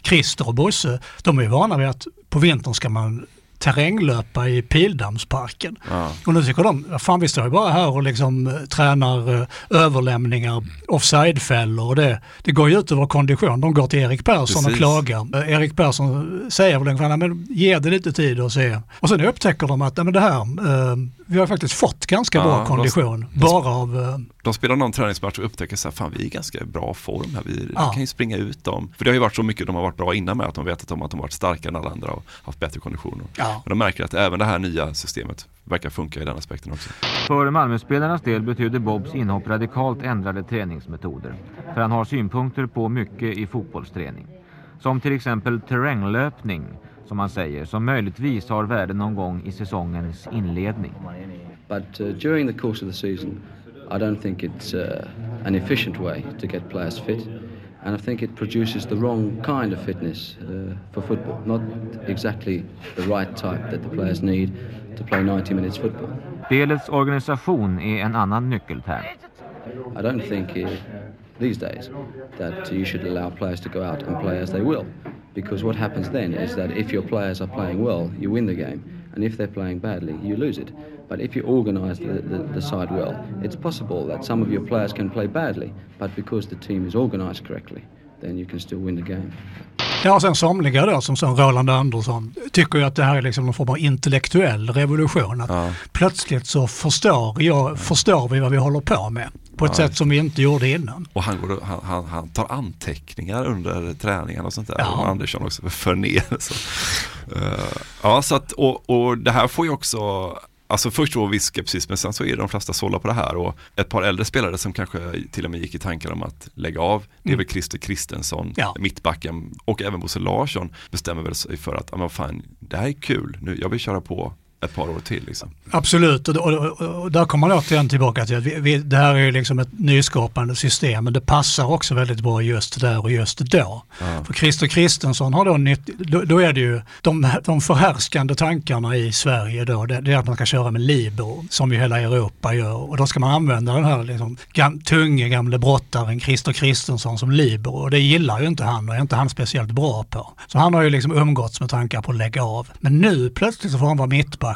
Speaker 1: Christer och Bosse, de är ju vana vid att på vintern ska man terränglöpa i Pildammsparken.
Speaker 7: Ja.
Speaker 1: Och nu tycker de, "Ja, fan vi står ju bara här och liksom eh, tränar eh, överlämningar, offsidefällor och det, det går ju ut över kondition. De går till Erik Persson och
Speaker 7: Precis.
Speaker 1: klagar. Eh, Erik Persson säger väl ungefär, "Nej, men ge det lite tid och se. Och sen upptäcker de att, "Nej, men det här, eh, vi har faktiskt fått ganska
Speaker 7: Ja,
Speaker 1: bra
Speaker 7: de-
Speaker 1: kondition. Bara av, eh,
Speaker 7: De spelar någon träningsmatch och upptäcker så här, fan vi är i ganska bra form här, vi
Speaker 1: Ja.
Speaker 7: kan ju springa ut dem. För det har ju varit så mycket de har varit bra innan med att de vetat om att de har varit starkare än alla andra och haft bättre kondition.
Speaker 1: Ja.
Speaker 7: Men de märker att även det här nya systemet verkar funka i den aspekten också.
Speaker 9: För Malmöspelarnas del betyder Bobs inhopp radikalt ändrade träningsmetoder. För han har synpunkter på mycket i fotbollsträning. Som till exempel terränglöpning, som han säger, som möjligtvis har värde någon gång i säsongens inledning.
Speaker 12: But uh, during the course of the season, I don't think it's uh, an efficient way to get players fit. And I think it produces the wrong kind of fitness uh, for football. Not exactly the right type that the players need to play 90 minutes football.
Speaker 9: Spelets organisation är en annan nyckelterm.
Speaker 12: I don't think uh, these days that you should allow players to go out and play as they will. Because what happens then is that if your players are playing well, you win the game. And if they're playing badly, you lose it. But if you organise the, the, the side well, it's possible that some of your players can play badly, but because the team is organised correctly, then you can still win the game.
Speaker 1: Ja, sen somliga då som som Roland Andersson tycker ju att det här är liksom någon form av intellektuell revolution. Att Plötsligt så förstår, jag, förstår vi vad vi håller på med på ett
Speaker 7: Ja.
Speaker 1: sätt som vi inte gjorde innan.
Speaker 7: Och han, går, han, han, han tar anteckningar under träningarna och sånt där.
Speaker 1: Ja.
Speaker 7: Och Andersson också för ner. Så. Eh, ja, så att, och, och det här får ju också Alltså först var viss skepsis men sen så är de flesta sålda på det här och ett par äldre spelare som kanske till och med gick i tankar om att lägga av Det är
Speaker 1: Mm.
Speaker 7: väl Christer Kristensson,
Speaker 1: Ja.
Speaker 7: mittbacken och även Bosse Larsson bestämmer väl sig för att, ja men fan det här är kul, nu, jag vill köra på ett par år till. Liksom.
Speaker 1: Absolut, och, och, och, där kommer man återigen tillbaka till att vi, vi, det här är liksom ett nyskapande system men det passar också väldigt bra just där och just då. Ja. För Christer Kristensson har då nytt, då, då, är det ju de, de förhärskande tankarna i Sverige då, det, det, är att man ska köra med libero som ju hela Europa gör och då ska man använda den här liksom, gam, tunge gamle brottaren Christer Kristensson som libero och det gillar ju inte han och är inte han speciellt bra på. Så han har ju liksom umgåtts med tankar på att lägga av. Men nu plötsligt så får han vara mittback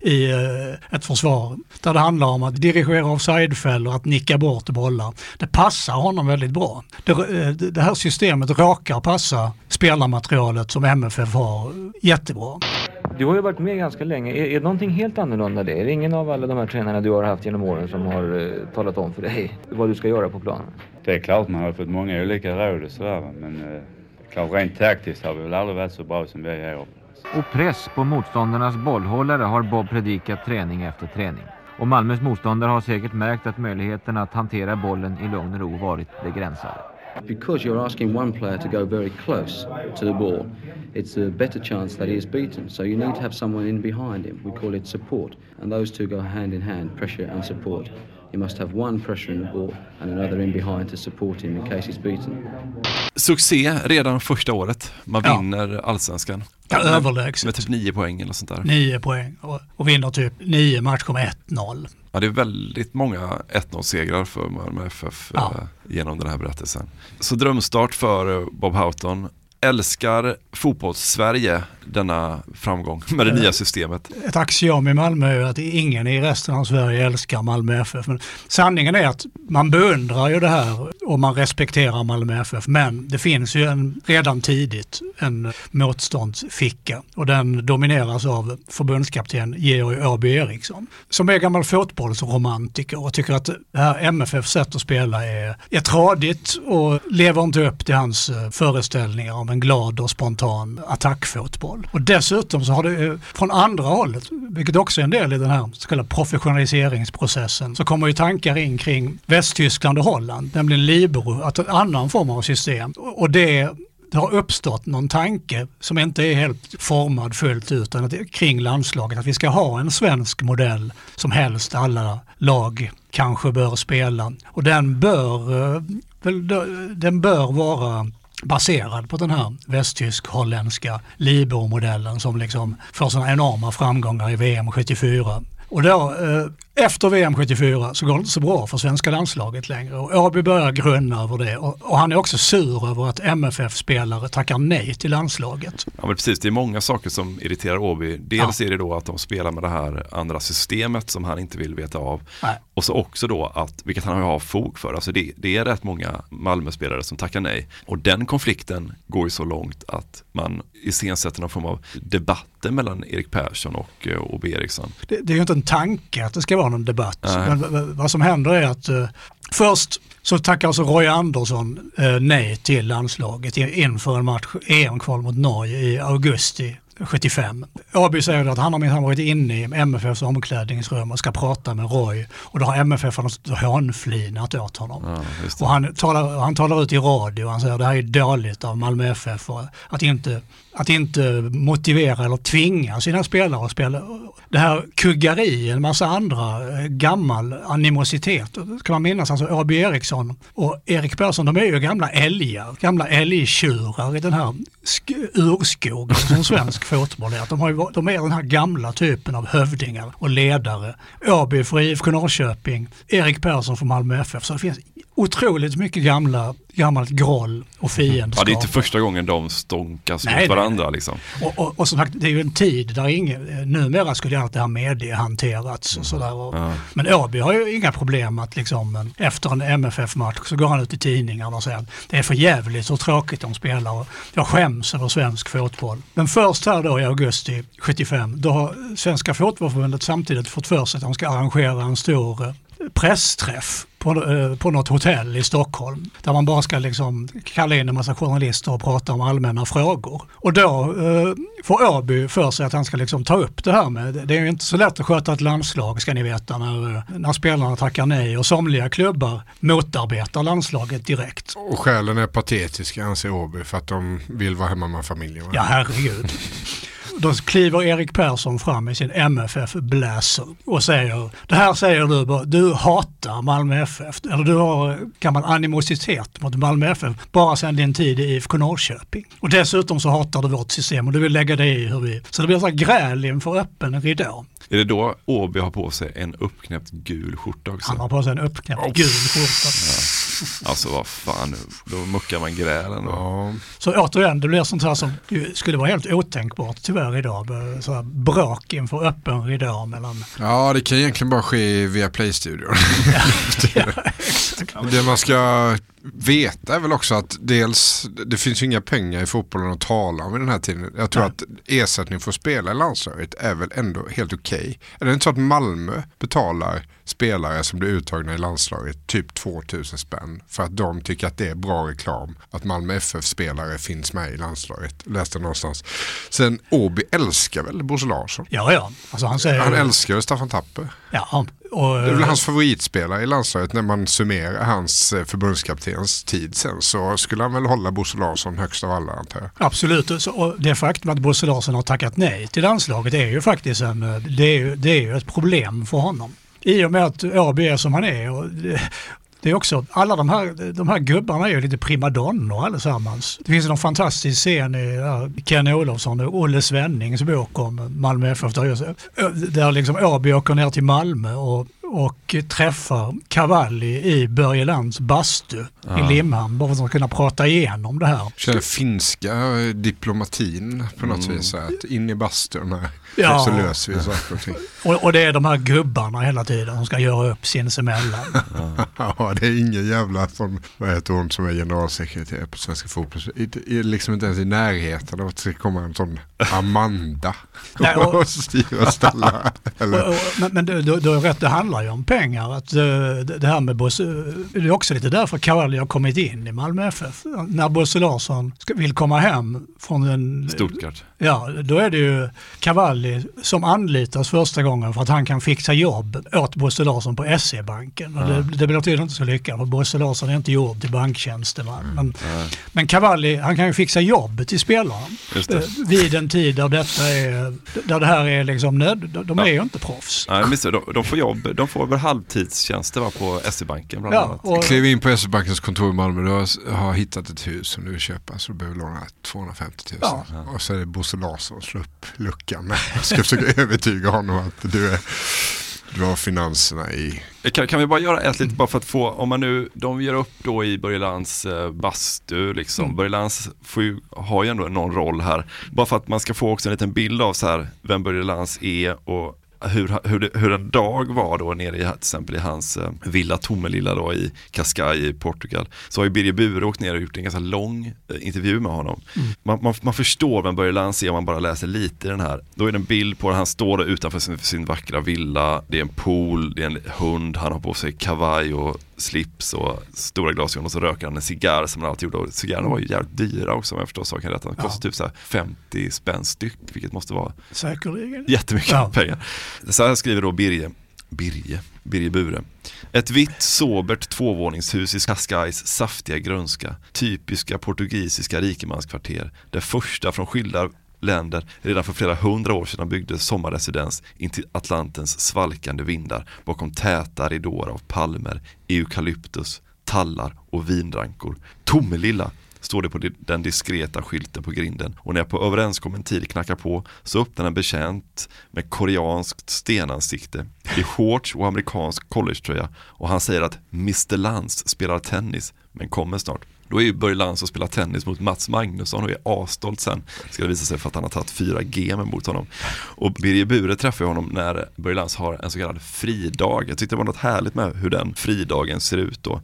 Speaker 1: i eh, ett försvar där det handlar om att dirigera offsidefällor, att nicka bort bollar. Det passar honom väldigt bra. Det, eh, det här systemet råkar passa spelarmaterialet som MFF har jättebra.
Speaker 9: Du har ju varit med ganska länge. Är, är det någonting helt annorlunda det? Är det ingen av alla de här tränarna du har haft genom åren som har eh, talat om för dig vad du ska göra på planen?
Speaker 14: Det är klart man har fått många olika råd och sådär men eh, klart rent taktiskt har vi väl aldrig varit så bra som vi är i år.
Speaker 9: Och press på motståndarnas bollhållare har Bob predikat träning efter träning. Och Malmös motståndare har säkert märkt att möjligheten att hantera bollen i lugn och ro varit begränsade.
Speaker 12: Because you're asking one player to go very close to the ball, it's a better chance that he is beaten. So you need to have someone in behind him. We call it support. And those two go hand in hand, pressure and support. You must have one pressuring the ball and another in behind to support him in case he's beaten.
Speaker 7: Succé redan första året. Man ja. vinner allsvenskan.
Speaker 1: Ja, överlägset.
Speaker 7: Med typ nio poäng eller sånt där.
Speaker 1: Nio poäng och, och vinner typ nio matcher med 1-0.
Speaker 7: Ja, det är väldigt många 1-0-segrar för Malmö FF ja. eh, genom den här berättelsen. Så drömstart för Bob Houghton älskar fotbolls-Sverige denna framgång med det nya systemet.
Speaker 1: Ett axiom i Malmö är att ingen i resten av Sverige älskar Malmö FF. Men sanningen är att man beundrar ju det här och man respekterar Malmö FF. Men det finns ju en, redan tidigt en motståndsficka och den domineras av förbundskapten Georg Åby Eriksson som är gammal fotbollsromantiker och tycker att det här MFFs sätt att spela är, är tradigt och lever inte upp till hans eh, föreställningar om en glad och spontan attackfotboll. Och dessutom så har det eh, från andra hållet, vilket också är en del i den här så kallade professionaliseringsprocessen, så kommer ju tankar in kring Västtyskland och Holland, nämligen Libero, att en annan form av system. Och det det har uppstått någon tanke som inte är helt formad fullt ut kring landslaget. Att vi ska ha en svensk modell som helst alla lag kanske bör spela. Och den bör, eh, den bör vara baserad på den här västtysk-holländska Libor-modellen som liksom får sådana enorma framgångar i VM 74. Och då, eh, efter VM 74 så går det inte så bra för svenska landslaget längre och Åby börjar grunna över det och, och, han är också sur över att MFF-spelare tackar nej till landslaget.
Speaker 7: Ja men precis, det är många saker som irriterar Åby. Dels ja. är det då att de spelar med det här andra systemet som han inte vill veta av. Nej. Och så också då att, vilket han har fog för, alltså det, det är rätt många Malmö-spelare som tackar nej. Och den konflikten går ju så långt att man iscensätter någon form av debatter mellan Erik Persson och Åby eh, Eriksson.
Speaker 1: Det, det är ju inte en tanke att det ska vara någon debatt. Men vad som händer är att uh, först så tackar alltså Roy Andersson uh, nej till landslaget inför en match, EM-kval mot Norge i augusti 75. Åby säger att han har minsann varit inne i MFFs omklädningsrum och ska prata med Roy och då har MFF hånflinat åt honom. Ja, och han talar, han talar ut i radio, han säger att det här är dåligt av Malmö FF och att inte att inte motivera eller tvinga sina spelare att spela. Det här kuggari, en massa andra eh, gammal animositet. Kan man minnas, alltså Åby Eriksson och Erik Persson, de är ju gamla älgar, gamla älgtjurar i den här urskogen som svensk fotboll är. De, har ju, de är den här gamla typen av hövdingar och ledare. Åby för IFK Norrköping, Erik Persson för Malmö FF. Så det finns otroligt mycket gamla, gammalt groll och fiendskap.
Speaker 7: Ja, det är inte första gången de stånkas nej, mot varandra. Nej. Liksom.
Speaker 1: Och, och, och, som sagt, det är ju en tid där ingen, numera skulle allt det här mediehanterats och sådär. ja. Men Åby har ju inga problem att liksom efter en MFF-match så går han ut i tidningarna och säger att det är för jävligt och tråkigt de spelar och jag skäms över svensk fotboll. Men först här då i augusti 75, då har Svenska Fotbollförbundet samtidigt fått för sig att de ska arrangera en stor eh, pressträff på, eh, på något hotell i Stockholm där man bara ska liksom kalla in en massa journalister och prata om allmänna frågor. Och då eh, får Åby för sig att han ska liksom ta upp det här med, det är ju inte så lätt att sköta ett landslag ska ni veta när, eh, när spelarna tackar nej och somliga klubbar motarbetar landslaget direkt.
Speaker 8: Och skälen är patetiska anser Åby för att de vill vara hemma med familjen.
Speaker 1: Ja herregud. Då kliver Erik Persson fram i sin MFF-bläser och säger, det här säger du du hatar Malmö FF, eller du har gammal animositet mot Malmö FF bara sedan din tid i IFK Norrköping. Och dessutom så hatar du vårt system och du vill lägga dig i hur vi... Så det blir så här gräl inför öppen ridå.
Speaker 7: Är det då Åby har på sig en uppknäppt gul skjorta också?
Speaker 1: Han har på sig en uppknäppt oh. gul skjorta.
Speaker 7: Ja. Alltså vad fan, då muckar man grälen då.
Speaker 1: Ja. Så återigen, det blir sånt här som skulle vara helt otänkbart tyvärr idag. Så här bråk inför öppen ridå mellan...
Speaker 8: Ja, det kan egentligen bara ske via Play-studion. ja, det man ska veta är väl också att dels, det finns ju inga pengar i fotbollen att tala om i den här tiden. Jag tror Nej. att ersättning för att spela i landslaget är väl ändå helt okej. Okay. Är det inte så att Malmö betalar spelare som blir uttagna i landslaget typ 2000 spänn för att de tycker att det är bra reklam att Malmö FF-spelare finns med i landslaget. Läste någonstans. Sen Åby älskar väl Bosse Larsson?
Speaker 1: Ja, ja. Alltså han, säger...
Speaker 8: han älskar väl Staffan Tapper?
Speaker 1: Ja,
Speaker 8: och, det är väl hans favoritspelare i landslaget när man summerar hans eh, förbundskaptens tid sen så skulle han väl hålla Bosse Larsson högst av alla antar jag.
Speaker 1: Absolut, och det faktum att Bosse Larsson har tackat nej till landslaget är ju faktiskt en, eh, det är det är ett problem för honom. I och med att Åby är som han är och det är också, alla de här, de här gubbarna är ju lite primadonnor allesammans. Det finns en fantastisk scen i Ken Olofsson och Olle Svennings bok om Malmö FF där, där liksom Åby åker ner till Malmö och och träffar Cavalli i Börje Lands bastu ja. i Limhamn bara för att kunna prata igenom det här.
Speaker 8: Känner finska diplomatin på något mm. vis. Att in i bastun här ja. så löser vi saker och ting.
Speaker 1: Och, och, det är de här gubbarna hela tiden som ska göra upp sinsemellan.
Speaker 8: Ja, ja det är ingen jävla som, vad heter hon som är generalsekreterare på Svenska fotboll. Liksom inte ens i närheten av att det ska komma en sån Amanda Nej, och, och styra och ställa.
Speaker 1: Men men du, du, du har rätt, det handlar ju om pengar. Att, uh, det här med Bosse, det är också lite därför Cavalli har kommit in i Malmö FF. När Bosse Larsson vill komma hem från en...
Speaker 7: Stuttgart.
Speaker 1: Ja, då är det ju Cavalli som anlitas första gången för att han kan fixa jobb åt Bosse Larsson på SE-banken. Ja. Det, det blir tydligen inte så lyckat för Bosse Larsson är inte gjord till banktjänsteman. Mm. Men, ja. men Cavalli, han kan ju fixa jobb till spelaren eh, vid en tid där detta är, där det här är liksom nöd, de är ja. ju inte proffs.
Speaker 7: Nej, de, de får jobb, de får väl halvtidstjänster va, på SE-banken bland
Speaker 8: ja, annat. Och, Kliv in på SE-bankens kontor i Malmö, du har, har hittat ett hus som du vill köpa så du behöver låna 250 000. Ja. Och så är det Bosse Larsson slå upp luckan. Jag ska försöka övertyga honom att du är du har finanserna i...
Speaker 7: Kan, kan vi bara göra ett litet, bara för att få, om man nu, de gör upp då i Börje Lands eh, bastu liksom. Mm. Börje Lands får ju, har ju ändå någon roll här. Bara för att man ska få också en liten bild av så här, vem Börje Lands är och hur, hur, hur en dag var då nere i, till exempel i hans eh, villa Tomelilla då i Cascais i Portugal. Så har ju Birger Bure åkt ner och gjort en ganska lång eh, intervju med honom. Mm. Man, man, man, förstår vem Börje Lantz är om man bara läser lite i den här. Då är det en bild på att han står utanför sin, sin vackra villa, det är en pool, det är en hund, han har på sig kavaj och slips och stora glasögon och så röker han en cigarr som han alltid gjorde. Och cigarrerna var ju jävligt dyra också om jag förstår saken rätt. De kostade ja. typ så 50 spänn styck vilket måste vara
Speaker 1: Säkerligen.
Speaker 7: jättemycket ja. pengar. Så här skriver då Birge, Birge, Birge Bure. Ett vitt, sobert tvåvåningshus i Cascais saftiga grönska. Typiska portugisiska rikemanskvarter. Det första från skilda länder redan för flera hundra år sedan byggde sommarresidens intill Atlantens svalkande vindar bakom täta ridåer av palmer, eukalyptus, tallar och vinrankor. Tomelilla står det på den diskreta skylten på grinden och när jag på överenskommen tid knackar på så öppnar en betjänt med koreanskt stenansikte i shorts och amerikansk collegetröja och han säger att Mr Lantz spelar tennis men kommer snart. Då är ju Börje Lantz och spelar tennis mot Mats Magnusson och är asstolt sen. Ska det visa sig för att han har tagit fyra gem mot honom. Och Birger Bure träffar honom när Börje Lantz har en så kallad fridag. Jag tyckte det var något härligt med hur den fridagen ser ut då.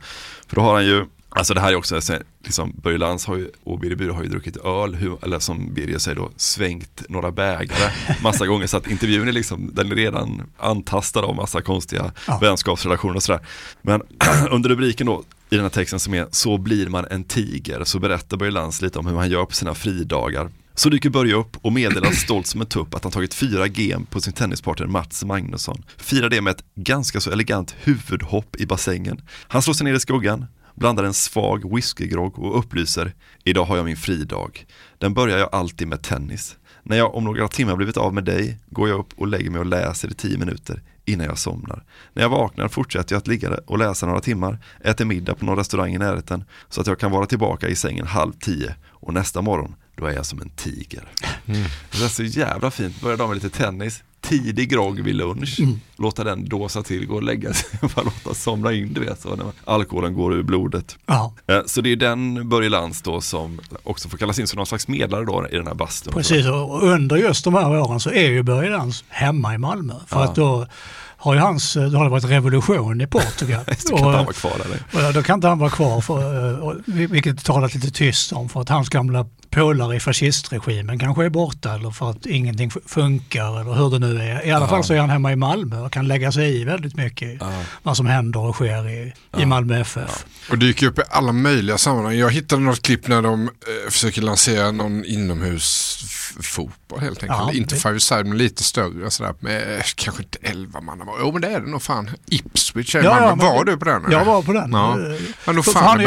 Speaker 7: För då har han ju Alltså det här är också, liksom, Börje Lantz har ju, och Birger Bure har ju druckit öl, hur, eller som Birger säger då, svängt några bägare massa gånger. Så att intervjun är liksom, den är redan antastad av massa konstiga ja. vänskapsrelationer och sådär. Men under rubriken då, i den här texten som är Så blir man en tiger, så berättar Börje Lantz lite om hur han gör på sina fridagar. Så dyker Börje upp och meddelar stolt som en tupp att han tagit fyra gem på sin tennispartner Mats Magnusson. Firar det med ett ganska så elegant huvudhopp i bassängen. Han slår sig ner i skuggan, blandar en svag whiskygrogg och upplyser Idag har jag min fridag. Den börjar jag alltid med tennis. När jag om några timmar blivit av med dig går jag upp och lägger mig och läser i tio minuter innan jag somnar. När jag vaknar fortsätter jag att ligga och läsa några timmar, äter middag på någon restaurang i närheten så att jag kan vara tillbaka i sängen halv tio och nästa morgon då är jag som en tiger. Mm. Det är så jävla fint, börjar de med lite tennis, tidig grogg vid lunch, mm. låta den dåsa till, gå och lägga sig och bara låta somna in, du vet, så när alkoholen går ur blodet.
Speaker 1: Ja.
Speaker 7: Eh, så det är den Börje Lantz då som också får kallas in som någon slags medlare då i den här bastun.
Speaker 1: Precis, och under just de här åren så är ju Börje Lantz hemma i Malmö. För ja. att då har ju hans, då har det varit revolution i Portugal.
Speaker 7: då kan inte han vara kvar
Speaker 1: eller? då kan inte han vara kvar, för, vilket talat lite tyst om, för att hans gamla polare i fascistregimen kanske är borta eller för att ingenting funkar eller hur det nu är. I alla ja. fall så är han hemma i Malmö och kan lägga sig i väldigt mycket ja. vad som händer och sker i, ja. i Malmö FF.
Speaker 8: Och dyker upp i alla möjliga sammanhang. Jag hittade något klipp när de eh, försöker lansera någon inomhusfotboll helt enkelt. Inte det... five side men lite större sådär med eh, kanske inte elva man. Jo men det är det nog fan. Ipswich är ja, ja, Var du på den?
Speaker 1: Jag var på den.
Speaker 8: Ja. Men då fan
Speaker 1: Han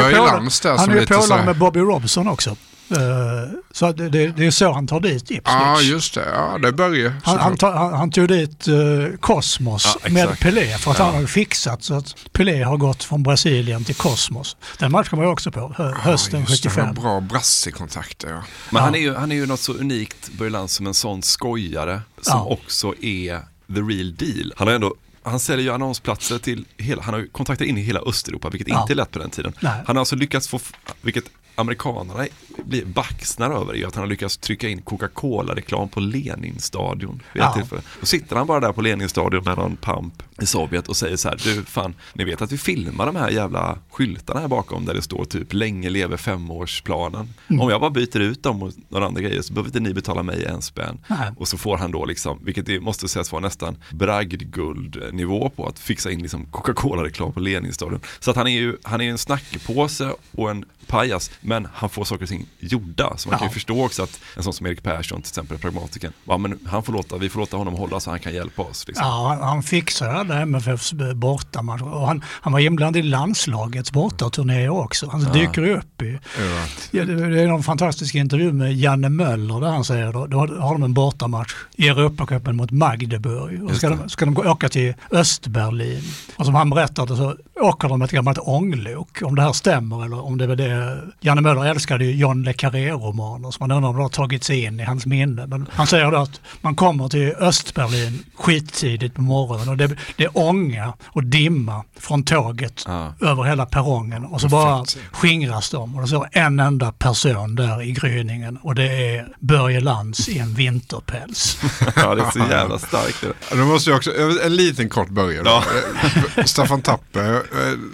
Speaker 1: är ju polare med Bobby Robson också. Eh, så det, det, är så han tar dit Ipswich.
Speaker 8: Ja, just det. Ja, det börjar.
Speaker 1: Han, han, han, han, tog dit uh, Cosmos ja, med Pelé för att ja. han har fixat så att Pelé har gått från Brasilien till Cosmos. Den matchen var jag också på hö, hösten ja, 75.
Speaker 8: Det, bra brassekontakter. Ja.
Speaker 7: Men han, är ju, han är ju något så unikt, Börje som en sån skojare som också är the real deal. Han har ändå han säljer ju annonsplatser till hela, han har ju kontakter in i hela Östeuropa, vilket ja. inte är lätt på den tiden. Nej. Han har alltså lyckats få, vilket amerikanerna blir baxnar över är att han har lyckats trycka in Coca-Cola-reklam på Leninstadion. Ja. Då sitter han bara där på Leninstadion med någon pamp i Sovjet och säger så här, du fan, ni vet att vi filmar de här jävla skyltarna här bakom där det står typ länge lever femårsplanen. Mm. Om jag bara byter ut dem mot några andra grejer så behöver inte ni betala mig en spänn. Nej. Och så får han då liksom, vilket det måste sägas vara nästan bragdguldnivå på att fixa in liksom Coca-Cola-reklam på Leninstadion. Så att han är ju, han är en snackpåse och en pajas, men han får saker och ting gjorda. Så man ja. kan ju förstå också att en sån som Erik Persson, till exempel pragmatiken, ja, men han får låta, vi får låta honom hålla så han kan hjälpa oss. Liksom.
Speaker 1: Ja, han fixar alla MFFs bortamatcher och han, han var inblandad i landslagets bortaturné också. Han ja. dyker upp i, ja. det, det är någon fantastisk intervju med Janne Möller där han säger då, då har de en bortamatch i Europacupen mot Magdeburg och ska de, ska de åka till Östberlin. Och som han berättade så åker de ett gammalt ånglok, om det här stämmer eller om det är det Janne Möller älskade ju John le Carré-romaner så man undrar om det har tagit sig in i hans minne. Men han säger då att man kommer till Östberlin skittidigt på morgonen och det, det är ånga och dimma från tåget ja. över hela perrongen och så bara skingras de och det står en enda person där i gryningen och det är Börje Lantz i en vinterpäls.
Speaker 7: ja, det är så jävla starkt.
Speaker 8: Då måste jag också, en liten kort början. Ja. Staffan Tapper eh,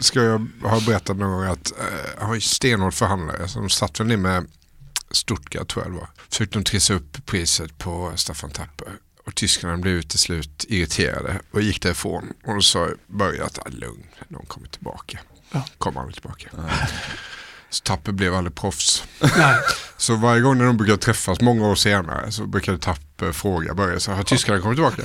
Speaker 8: ska jag ha berättat någon gång att uh, har stenhård förhandlare som satt väl ner med Stuttgart tror jag det var. Försökte de trissa upp priset på Staffan Tapper. Och tyskarna blev till slut irriterade och gick därifrån. Och då sa Börje att ah, lugn, de kommer tillbaka. Ja. Kommer aldrig tillbaka. Ja. Så Tapper blev aldrig proffs. Nej. Så varje gång när de brukar träffas många år senare så brukade Tapper fråga Börje, så har tyskarna kommit tillbaka?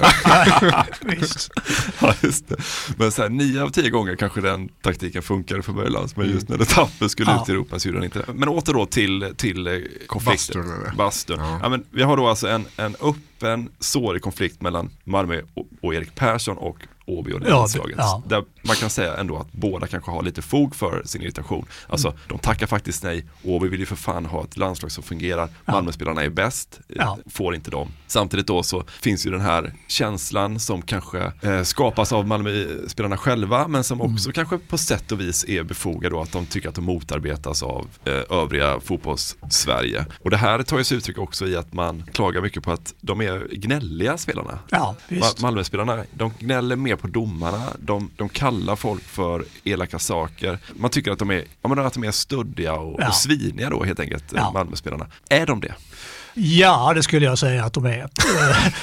Speaker 7: Visst. ja, just det. Men så här, nio av tio gånger kanske den taktiken funkade för Börje Lantz, men just när det Tapper skulle ja. ut i Europa så gjorde han inte det. Men åter då till, till eh, konflikten. Bastun. Bastun. Ja. ja. men vi har då alltså en, en öppen, sårig konflikt mellan Malmö och, och Erik Persson och Åby och ja, ja. Där man kan säga ändå att båda kanske har lite fog för sin irritation. Alltså mm. de tackar faktiskt nej. Åby vill ju för fan ha ett landslag som fungerar. Ja. Malmöspelarna är bäst, ja. får inte dem. Samtidigt då så finns ju den här känslan som kanske eh, skapas av Malmöspelarna själva men som också mm. kanske på sätt och vis är befogad då att de tycker att de motarbetas av eh, övriga fotbolls-Sverige. Och det här tar ju sig uttryck också i att man klagar mycket på att de är gnälliga spelarna.
Speaker 1: Ja,
Speaker 7: Malmöspelarna, de gnäller mer på domarna, de, de kallar folk för elaka saker. Man tycker att de är, ja, men att de är stöddiga och, ja. och sviniga då helt enkelt, ja. Malmöspelarna. Är de det?
Speaker 1: Ja, det skulle jag säga att de är.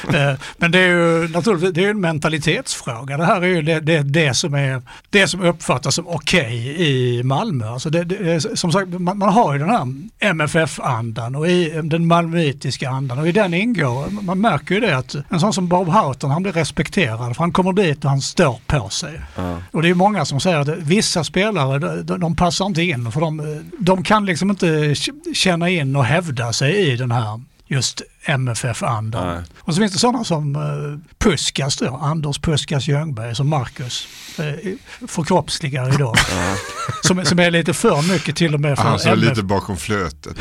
Speaker 1: Eh, men det är ju naturligtvis det är en mentalitetsfråga. Det här är ju det, det, det som, är, det som uppfattas som okej okay i Malmö. Alltså det, det, som sagt, man, man, har ju den här MFF-andan och i den malmöitiska andan och i den ingår, man märker ju det att en sån som Bob Houghton han blir respekterad för han kommer dit och han står på sig. Mm. Och det är många som säger att vissa spelare de, de passar inte in för de, de kan liksom inte känna in och hävda sig i den här just MFF-andan. Och så finns det sådana som uh, Puskas då, Anders Puskas Ljungberg som Marcus uh, förkroppsligar idag. som, som är lite för mycket till och med för
Speaker 8: Han som är lite bakom flötet.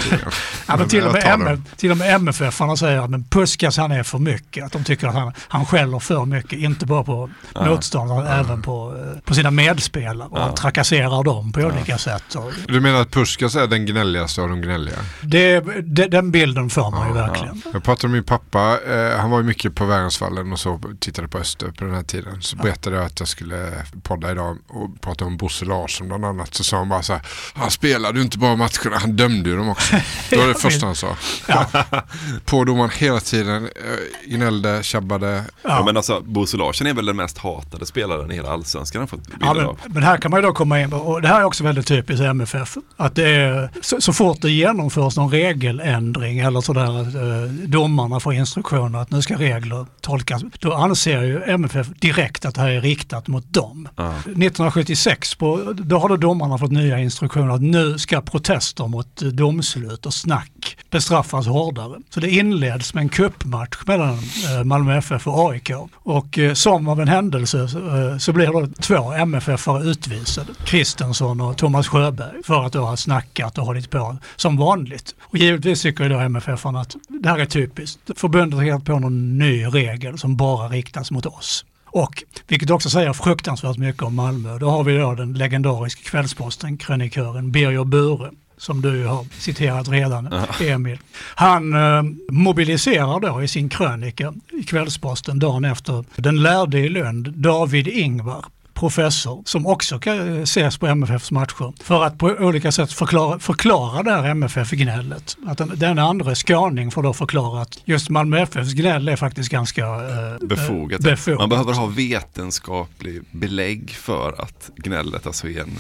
Speaker 1: Ja, men till, och med MF, till och med MFF säger att men Puskas han är för mycket. Att de tycker att han, han skäller för mycket, inte bara på
Speaker 8: Ja.
Speaker 1: motståndare, även på, eh, på sina medspelare. Och han trakasserar dem på olika sätt. Och
Speaker 8: Du menar att Puskas är den gnälligaste av de gnälliga?
Speaker 1: det, det, den bilden får man ju verkligen.
Speaker 8: Jag pratade med min pappa, eh, han var ju mycket på Värensvallen och så tittade på Öster på den här tiden. Så berättade jag att jag skulle podda idag och prata om Bosse Larsson bland annat. Så sa han bara så här, han spelade ju inte bara matcherna, han dömde ju dem också. Det var det första han sa. på domaren hela tiden, eh, gnällde, tjabbade.
Speaker 7: Ja. men alltså Bosse Larsson är väl den mest hatade spelaren i hela allsvenskan har fått bilder
Speaker 1: Ja, men,
Speaker 7: av.
Speaker 1: men här kan man ju då komma in och det här är också väldigt typiskt MFF, att det är, så, så fort det genomförs någon regeländring eller sådär eh, domarna får instruktioner att nu ska regler tolkas, då anser ju MFF direkt att det här är riktat mot dem. 1976, på, då har då domarna fått nya instruktioner att nu ska protester mot eh, domslut och snack bestraffas hårdare. Så det inleds med en kuppmatch mellan eh, Malmö FF och AIK. Och eh, som av en händelse så, eh, så blir då två MFF-are utvisade. Kristensson och Thomas Sjöberg för att då ha snackat och hållit på som vanligt. Och givetvis tycker ju då MFF-arna att det här är typiskt. Förbundet har hittat på någon ny regel som bara riktas mot oss. Och vilket också säger fruktansvärt mycket om Malmö. Då har vi då den legendariska Kvällsposten, krönikören Birger Bure som du har citerat redan, Emil. Han eh, mobiliserar då i sin krönika i Kvällsposten dagen efter den lärde i Lund, David Ingvar, professor som också kan ses på MFFs matcher för att på olika sätt förklara, förklara det här MFF-gnället. Att den, den andra skåning får då förklara att just Malmö FFs gnäll är faktiskt ganska eh,
Speaker 7: Befogat.
Speaker 1: befogat.
Speaker 7: Man behöver ha vetenskaplig belägg för att gnället alltså är en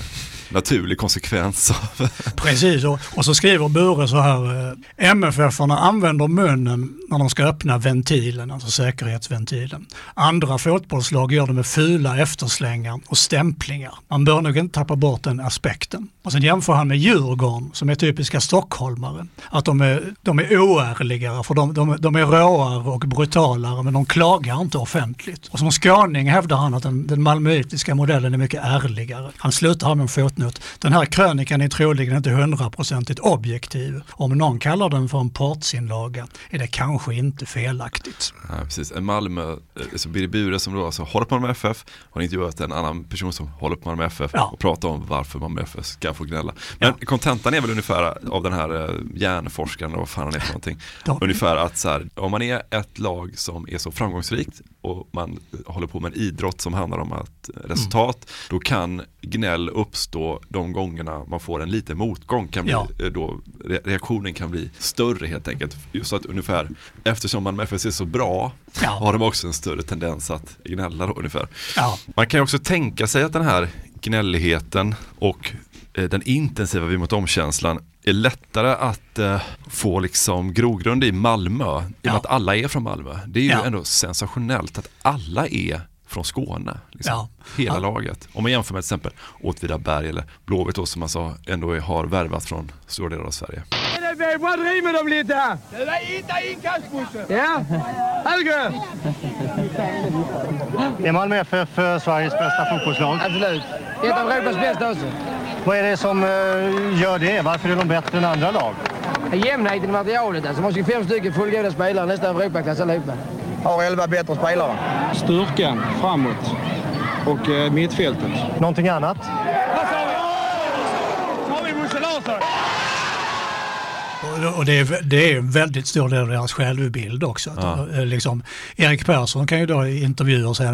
Speaker 7: naturlig konsekvens av...
Speaker 1: Precis, och, och så skriver Bure så här. Eh, MFF-arna använder munnen när de ska öppna ventilen, alltså säkerhetsventilen. Andra fotbollslag gör det med fula efterslängar och stämplingar. Man bör nog inte tappa bort den aspekten. Och sen jämför han med Djurgården som är typiska stockholmare. Att de är, de är oärligare för de, de, de är råare och brutalare men de klagar inte offentligt. Och som skåning hävdar han att den, den malmöitiska modellen är mycket ärligare. Han slutar här med en fotnot. Den här krönikan är troligen inte hundraprocentigt objektiv. Om någon kallar den för en partsinlaga är det kanske inte felaktigt.
Speaker 7: Ja, precis. En Malmö, eh, så Birger Bure som då alltså håller på med FF har intervjuat en annan person som håller på Malmö FF och pratar om varför Malmö FF ska få gnälla. Men kontentan är väl ungefär av den här eh, hjärnforskaren och vad fan han är för någonting. ungefär att så här, om man är ett lag som är så framgångsrikt och man håller på med en idrott som handlar om att eh, resultat, då kan gnäll uppstå de gångerna man får en liten motgång. Kan bli,
Speaker 1: Ja.
Speaker 7: eh, då, re- reaktionen kan bli större helt enkelt. Just att ungefär, eftersom man med FS är så bra,
Speaker 1: Ja.
Speaker 7: har de också en större tendens att gnälla då ungefär.
Speaker 1: Ja.
Speaker 7: Man kan ju också tänka sig att den här gnälligheten och den intensiva vi mot omkänslan är lättare att eh, få liksom grogrund i Malmö, i och med att alla är från Malmö. Det är ju
Speaker 1: Ja.
Speaker 7: ändå sensationellt att alla är från Skåne. Liksom.
Speaker 1: Ja.
Speaker 7: Hela
Speaker 1: Ja.
Speaker 7: laget. Om man jämför med till exempel Åtvidaberg eller Blåvitt då, som man sa ändå är- har värvat från stora delar av Sverige.
Speaker 15: Vad driver de lite? Det var inte inkastbussen. Ja, Helge!
Speaker 16: Är Malmö FF eh, Sveriges bästa fotbollslag?
Speaker 15: Absolut. Ett av Europas bästa också.
Speaker 16: Vad är det som eh, gör det? Varför är de bättre än andra lag?
Speaker 15: Jämnheten i materialet. Alltså, de har 25 stycken fullgoda spelare, nästan Europaklass allihopa. Har 11 bättre spelare.
Speaker 16: Styrkan framåt och eh, mittfältet. Någonting annat?
Speaker 15: Har vi Bosse Larsson?
Speaker 1: Och- det är, det är en väldigt stor del av deras självbild också.
Speaker 7: Ja.
Speaker 1: eh, liksom, Erik Persson kan ju då i intervjuer säga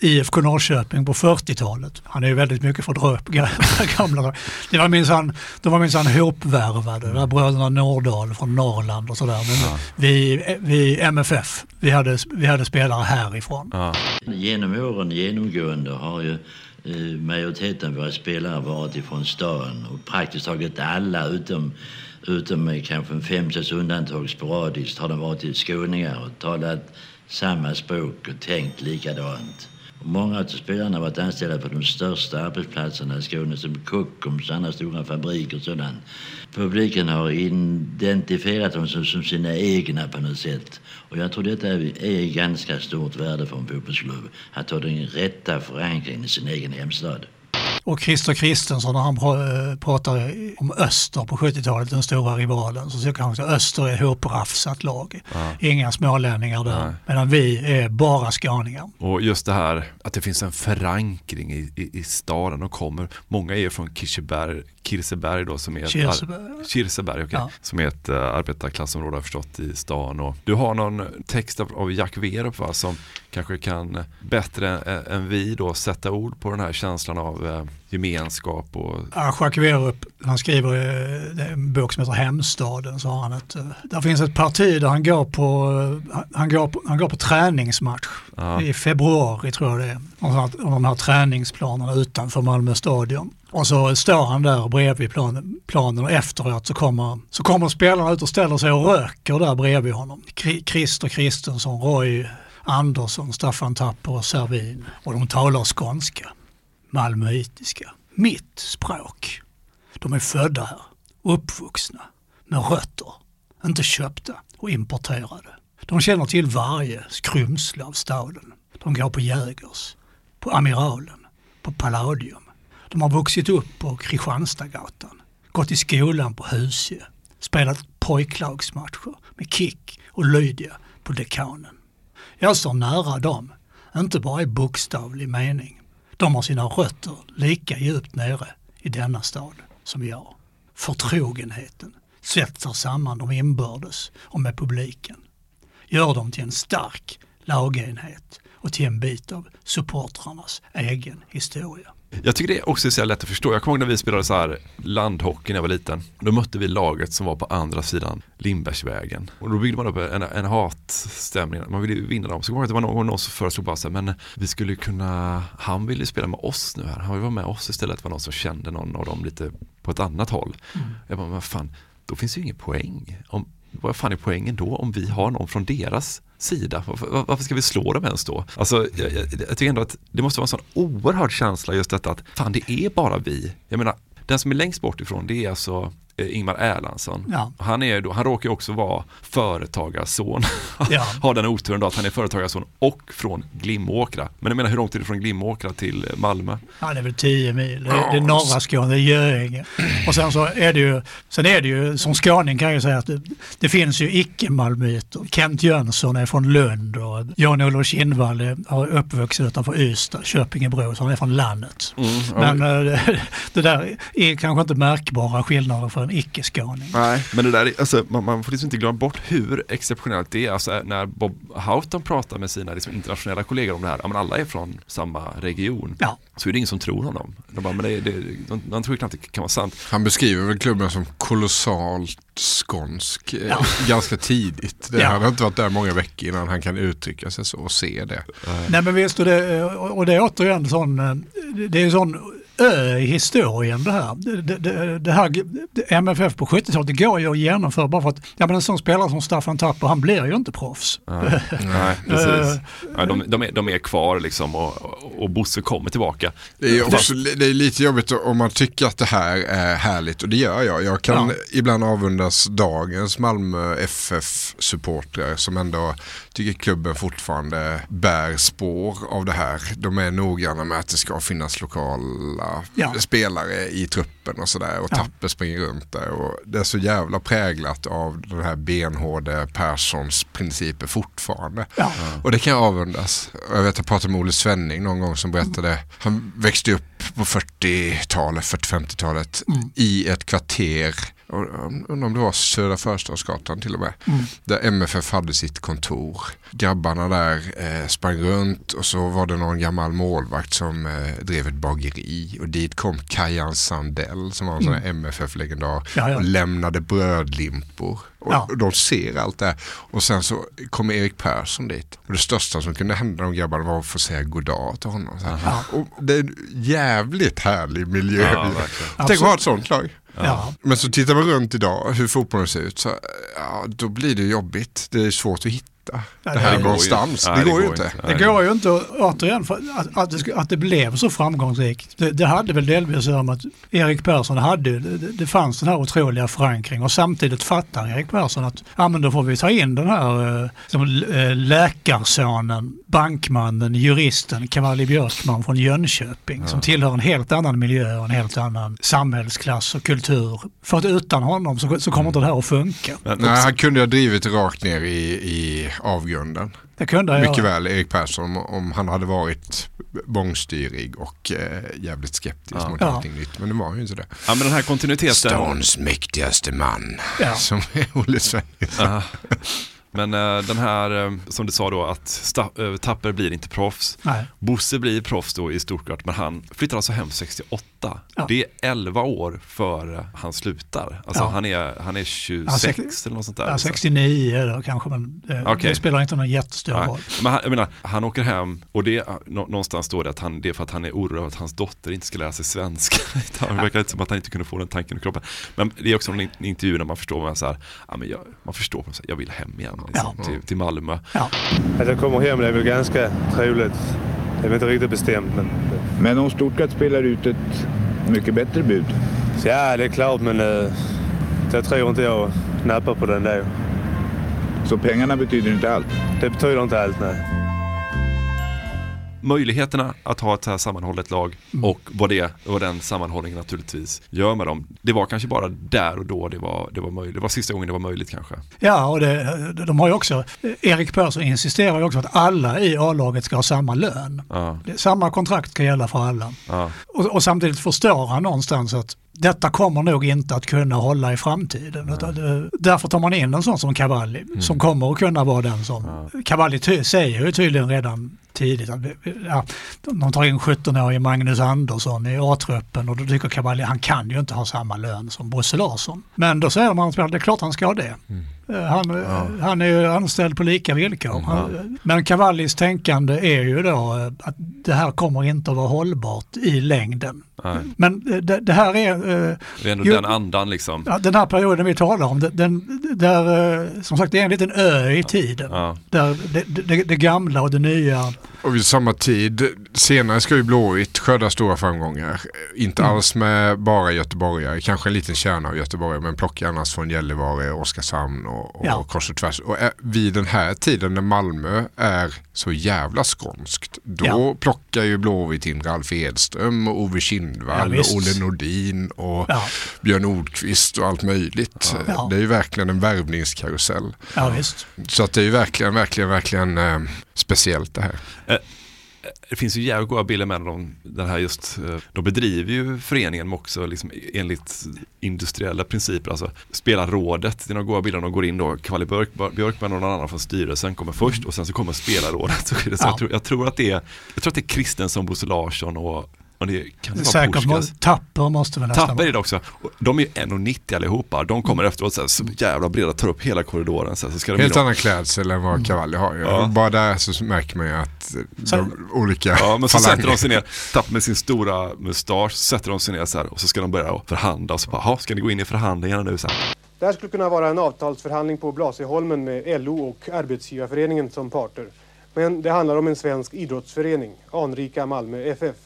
Speaker 1: IFK Norrköping på 40-talet. Han är ju väldigt mycket för upp gamla. Det var minsann, de var minsann hopvärvade, där bröderna Nordahl från Norrland och sådär. Men vi, vi MFF, vi hade, vi hade spelare härifrån.
Speaker 10: Genom åren genomgående har ju eh, majoriteten av våra spelare varit ifrån stan och praktiskt taget alla utom, utom med kanske fem, sex undantag sporadiskt har de varit skåningar och talat samma språk och tänkt likadant. Och Många av spelarna har varit anställda på de största arbetsplatserna i Skåne som Kockums, och andra stora fabriker och sådant. Publiken har identifierat dem som, som sina egna på något sätt. Och jag tror detta är ganska stort värde för en fotbollsklubb. Att ha den rätta förankringen i sin egen hemstad.
Speaker 1: Och Christer Kristensson när han pr- pratar om Öster på 70-talet, den stora rivalen, så tycker han att Öster är ett hoprafsat lag.
Speaker 7: Ja.
Speaker 1: Inga smålänningar där.
Speaker 7: Nej.
Speaker 1: Medan vi är bara skåningar.
Speaker 7: Och just det här att det finns en förankring i, i, i staden. De kommer, många är från Kirseberg, Kirseberg då som är ett,
Speaker 1: Kirseberg.
Speaker 7: Ar- Kirseberg, okej.
Speaker 1: Ja.
Speaker 7: som är ett uh, arbetarklassområde har jag förstått i stan. Och du har någon text av, av Jack Werup va, som kanske kan bättre än, än vi då sätta ord på den här känslan av eh, gemenskap och
Speaker 1: Ja, Jacques Werup, han skriver är en bok som heter Hemstaden, så har han ett, där finns ett parti där han går på, han går på, han går på träningsmatch
Speaker 7: Ja.
Speaker 1: i februari tror jag det är. Och de här träningsplanerna utanför Malmö stadion. Och så står han där bredvid planen, planen och efteråt så kommer, så kommer spelarna ut och ställer sig och röker där bredvid honom. Christer Kristensson, Roy Andersson, Staffan Tapper och Servin. Och de talar skånska malmöitiska. Mitt språk. De är födda här, uppvuxna, med rötter, inte köpta och importerade. De känner till varje skrymsle av staden. De går på Jägers, på Amiralen, på Palladium. De har vuxit upp på Kristianstadsgatan, gått i skolan på Husie, spelat pojklagsmatcher med Kick och Lydia på Dekanen. Jag står nära dem, inte bara i bokstavlig mening. De har sina rötter lika djupt nere i denna stad som jag. Förtrogenheten svetsar samman dem inbördes och med publiken. Gör dem till en stark lagenhet och till en bit av supportrarnas egen historia.
Speaker 7: Jag tycker det också är så lätt att förstå. Jag kommer ihåg när vi spelade så här landhockey när jag var liten. Då mötte vi laget som var på andra sidan Lindbergsvägen. Och då byggde man upp en, en hatstämning. Man ville ju vinna dem. Så kommer jag ihåg att det var någon, någon som föreslog bara så här, men vi skulle kunna, han ville spela med oss nu här. Han vill vara med oss istället. Det var någon som kände någon av dem lite på ett annat håll.
Speaker 1: Mm.
Speaker 7: Jag bara, men fan, då finns ju ingen poäng. Om, vad fan är poängen då om vi har någon från deras sida? Varför, varför ska vi slå dem ens då? Alltså, jag, jag, jag tycker ändå att det måste vara en sån oerhörd känsla just detta att fan det är bara vi. Jag menar, den som är längst bort ifrån det är alltså Ingmar Erlandsson.
Speaker 1: Ja.
Speaker 7: Han, är då, han råkar också vara företagarson.
Speaker 1: Ja.
Speaker 7: Har den oturen då att han är företagarson och från Glimåkra. Men jag menar hur långt är det från Glimåkra till eh, Malmö?
Speaker 1: Ja, det är väl 10 mil. Det är, det är norra Skåne, det är Göinge. Och sen så är det ju, sen är det ju, som skåning kan jag ju säga att det, det finns ju icke-malmöiter. Kent Jönsson är från Lund och Jan-Olof Kindvall är är uppvuxen utanför Ystad, Köpingebro, så han är från landet.
Speaker 7: Mm,
Speaker 1: Men eh, det, det där är kanske inte märkbara skillnader för en icke-skåning.
Speaker 7: Nej, men det där, är- alltså, man, man får liksom inte glömma bort hur exceptionellt det är. Alltså, när Bob Houghton pratar med sina liksom, internationella kollegor om det här, ja, men alla är från samma region,
Speaker 1: Ja.
Speaker 7: så är det ingen som tror honom. De, bara, men det, det, de, de tror knappt det kan vara sant.
Speaker 8: Han beskriver väl klubben som kolossalt skånsk eh,
Speaker 1: Ja.
Speaker 8: ganska tidigt. Det
Speaker 1: Ja.
Speaker 8: Han har inte varit där många veckor innan han kan uttrycka sig så och se det.
Speaker 1: Nej men visst, och det, och det är återigen sån, eh, det är en sån ö i historien det här. Det, det, det, här MFF på 70-talet, det går ju att genomföra bara för att ja, men en sån spelare som Staffan Tapper, han blir ju inte proffs.
Speaker 7: Nej, Nej precis.
Speaker 1: Eh,
Speaker 7: Ja, de, de, är, de är kvar liksom och, och, Bosse kommer tillbaka.
Speaker 8: Det är, också, det är lite jobbigt om man tycker att det här är härligt och det gör jag. Jag kan
Speaker 1: Ja.
Speaker 8: ibland avundas dagens Malmö FF-supportrar som ändå tycker klubben fortfarande bär spår av det här. De är noggranna med att det ska finnas lokala
Speaker 1: Ja.
Speaker 8: spelare i truppen och sådär och
Speaker 1: Ja.
Speaker 8: Tapper springer runt där. Och det är så jävla präglat av den här benhårde Perssons principer fortfarande.
Speaker 1: Ja.
Speaker 8: Och det kan jag avundas. Jag vet jag pratade med Olle Svenning någon gång som berättade, han växte upp på 40-talet, 40-50-talet
Speaker 1: Mm.
Speaker 8: i ett kvarter, undrar om det var Södra Förstadsgatan till och med,
Speaker 1: Mm.
Speaker 8: där MFF hade sitt kontor. Grabbarna där eh, sprang runt och så var det någon gammal målvakt som eh, drev ett bageri och dit kom Kajan Sandell som var en sån här
Speaker 1: Mm.
Speaker 8: MFF-legendar
Speaker 1: Ja, ja.
Speaker 8: och lämnade brödlimpor. Och,
Speaker 1: Ja.
Speaker 8: och de ser allt det här. Och sen så kommer Erik Persson dit. Och det största som kunde hända de grabbarna var att få säga goddag till honom. Så här. Och det är en jävligt härlig miljö.
Speaker 7: Ja.
Speaker 8: Tänk att ha ett sånt lag.
Speaker 1: Ja.
Speaker 8: Men så tittar man runt idag hur fotbollen ser ut så ja, då blir det jobbigt. Det är svårt att hitta det här någonstans. Det, går ju inte.
Speaker 1: Det går ju inte, återigen, för att, att, det, att det blev så framgångsrikt. Det, det hade väl delvis om att Erik Persson hade, det, det fanns den här otroliga förankring och samtidigt fattar Erik Persson att ja, men då får vi ta in den här som läkarsonen, bankmannen, juristen Cavalli Björkman från Jönköping ja. som tillhör en helt annan miljö och en helt annan samhällsklass och kultur. För att utan honom så, så kommer inte det här att funka.
Speaker 8: Men, Nej, han kunde ha drivit rakt ner i, i avgrunden.
Speaker 1: Det kunde
Speaker 8: Mycket
Speaker 1: jag.
Speaker 8: väl Erik Persson om han hade varit bångstyrig och eh, jävligt skeptisk ja. mot ja. allting nytt. Men det var ju inte det.
Speaker 7: Ja, men den här kontinuiteten.
Speaker 8: Stans mäktigaste man. Ja. Som är Olle Svenningsson.
Speaker 7: Men uh, den här, uh, som du sa då, att uh, Tapper blir inte proffs. Nej. Bosse blir proffs då i Stuttgart, men han flyttar alltså hem 68. Ja. Det är 11 år före han slutar. Alltså ja. han, är, han är 26 ja, eller något sånt där.
Speaker 1: Ja, 69 då kanske, men okay. det spelar inte någon jättestor roll.
Speaker 7: Men han, jag menar, han åker hem och det, någonstans står det att han, det är för att han är orolig att hans dotter inte ska lära sig svenska. det verkar inte som att han inte kunde få den tanken i kroppen. Men det är också en intervju när man förstår, man, så här, ja, men jag, man förstår, jag vill hem igen liksom, ja. till, till Malmö.
Speaker 17: Ja. Att jag kommer hem det är väl ganska troligt. Det är väl inte riktigt bestämt. Men,
Speaker 18: men om Stuttgart spelar ut ett mycket bättre bud?
Speaker 17: Ja, det är klart, men uh, jag tror inte jag nappar på den där.
Speaker 18: Så pengarna betyder inte allt?
Speaker 17: Det betyder inte allt, nej
Speaker 7: möjligheterna att ha ett så här sammanhållet lag mm. och vad, det, vad den sammanhållningen naturligtvis gör med dem. Det var kanske bara där och då det var, det var möjligt. Det var sista gången det var möjligt kanske.
Speaker 1: Ja, och det, de har ju också, Erik Persson insisterar ju också att alla i A-laget ska ha samma lön. Ja. Samma kontrakt ska gälla för alla. Ja. Och, och samtidigt förstår han någonstans att detta kommer nog inte att kunna hålla i framtiden. Mm. Därför tar man in en sån som Cavalli mm. som kommer att kunna vara den som... Ja. Cavalli säger ju tydligen redan tidigt att ja, de tar in 17-årige Magnus Andersson i A-truppen och då tycker Cavalli han kan ju inte ha samma lön som Bosse Larsson. Men då säger man att det är klart han ska ha det. Mm. Eh, han, ja. han är ju anställd på lika villkor. Mm. Han, men Cavallis tänkande är ju då eh, att det här kommer inte att vara hållbart i längden. Nej. Men eh, det, det, här är...
Speaker 7: Det är ändå ju, den andan liksom.
Speaker 1: Ja, den här perioden vi talar om, den, där, som sagt det är en liten ö i tiden. Ja. Där det, det, det gamla och det nya
Speaker 8: och vid samma tid, senare ska ju Blåvitt skörda stora framgångar. Inte mm. alls med bara göteborgare, kanske en liten kärna av göteborgare men plocka annars från Gällivare, Oskarshamn och, och ja. kors och tvärs. Och vid den här tiden när Malmö är så jävla skånskt, då ja. plockar ju Blåvitt in Ralf Edström och Ove Kindvall ja, och Olle Nordin och ja. Björn Nordqvist och allt möjligt. Det är ju verkligen en värvningskarusell. Så att det är ju verkligen, verkligen, verkligen eh, speciellt det här. Eh,
Speaker 7: det finns ju jävligt goda bilder med dem. Den här just, eh, de bedriver ju föreningen också liksom enligt industriella principer. Alltså spelarrådet, det är några goda bilder. De går in då, Kvalle Björk, Björkman och någon annan från styrelsen kommer först och sen så kommer spelarrådet. Så, så ja. jag, tror, jag, tror, att det är, jag tror att det är Kristensson, Bosse Larsson och och det kan det
Speaker 1: Säkert må, Tapper måste väl
Speaker 7: nästan Tapper är det också. De är 1,90 allihopa. De kommer mm. efteråt så, här, så jävla breda, tar upp hela korridoren. Så, här, så ska
Speaker 8: Helt annan klädsel än vad Cavalli har. Ja. Bara där så märker man ju att så, de olika
Speaker 7: Ja, men så falanger. sätter de sig ner, Tapper med sin stora mustasch, så sätter de sig ner så här och så ska de börja förhandla. Och så bara, ska ni gå in i förhandlingarna nu? Så här.
Speaker 17: Det här skulle kunna vara en avtalsförhandling på Blasieholmen med LO och Arbetsgivarföreningen som parter. Men det handlar om en svensk idrottsförening, anrika Malmö FF.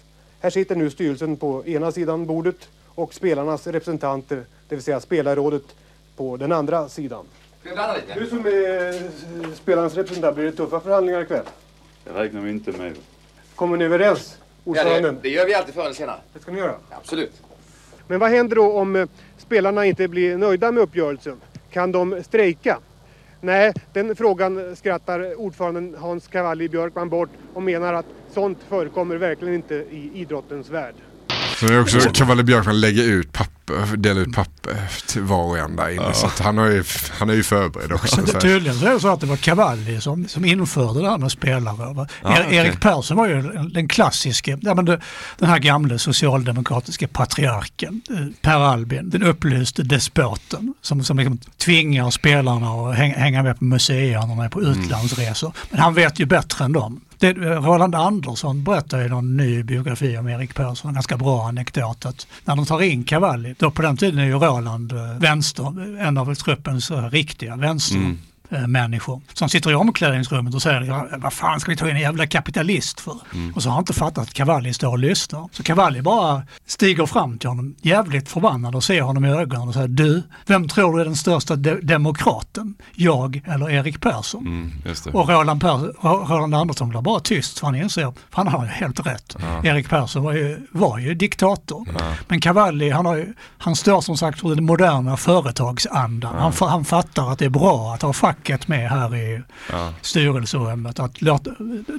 Speaker 17: Här sitter nu styrelsen på ena sidan bordet och spelarnas representanter, det vill säga spelarrådet, på den andra sidan. Du som är eh, spelarnas representant, blir det tuffa förhandlingar ikväll?
Speaker 18: Det räknar vi inte med.
Speaker 17: Kommer ni överens, ordföranden?
Speaker 19: Ja, det, det, gör vi alltid förr eller senare.
Speaker 17: Det ska ni göra?
Speaker 19: Absolut.
Speaker 17: Men vad händer då om eh, spelarna inte blir nöjda med uppgörelsen? Kan de strejka? Nej, den frågan skrattar ordföranden Hans Cavalli Björkman bort och menar att sånt förekommer verkligen inte i idrottens värld.
Speaker 8: Så det är också Cavalli Björkman lägger ut papper, delar ut papper till var och en där inne. Ja. Så han, har ju, han är ju förberedd också.
Speaker 1: Så tydligen så är det så att det var Cavalli som, som införde det här med spelare. Ja, er, okay. Erik Persson var ju den klassiska, ja, men det, den här gamla socialdemokratiska patriarken. Eh, per Albin, den upplyste despoten som, som liksom tvingar spelarna att hänga med på museer när de är på mm. utlandsresor. Mm. Men han vet ju bättre än dem. Det, eh, Roland Andersson berättar i någon ny biografi om Erik Persson, en ganska bra anekdot, att när de tar in Cavalli, då på den tiden är ju Roland eh, vänster, en av truppens eh, riktiga vänster. Mm människor som sitter i omklädningsrummet och säger "Ja, vad fan ska vi ta in en jävla kapitalist för? Och så har han inte fattat att Cavalli står och lyssnar. Så Cavalli bara stiger fram till honom jävligt förbannad och ser honom i ögonen och säger du, vem tror du är den största de- demokraten? Jag eller Erik Persson?
Speaker 7: Mm.
Speaker 1: Och Roland, per- Roland Andersson blir bara tyst för han inser, han har ju helt rätt.
Speaker 7: Ja.
Speaker 1: Erik Persson var ju, var ju diktator.
Speaker 7: Ja.
Speaker 1: Men Cavalli, han, har ju, han står som sagt för den moderna företagsandan.
Speaker 7: Ja.
Speaker 1: Han, han fattar att det är bra att ha facket med här i
Speaker 7: Ja.
Speaker 1: styrelserummet. Att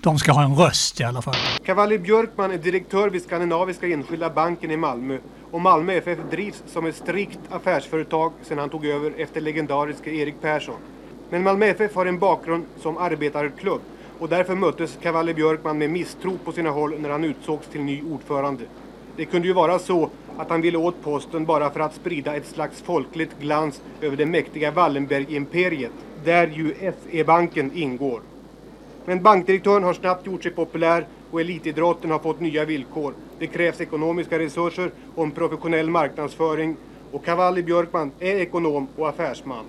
Speaker 1: de ska ha en röst i alla fall.
Speaker 17: Cavalli Björkman är direktör vid Skandinaviska Enskilda Banken i Malmö och Malmö FF drivs som ett strikt affärsföretag sedan han tog över efter legendariske Erik Persson. Men Malmö FF har en bakgrund som arbetarklubb och därför möttes Cavalli Björkman med misstro på sina håll när han utsågs till ny ordförande. Det kunde ju vara så att han ville åt posten bara för att sprida ett slags folkligt glans över det mäktiga Wallenberg-imperiet, där ju SE-banken ingår. Men bankdirektören har snabbt gjort sig populär och elitidrotten har fått nya villkor. Det krävs ekonomiska resurser och en professionell marknadsföring och Cavalli Björkman är ekonom och affärsman.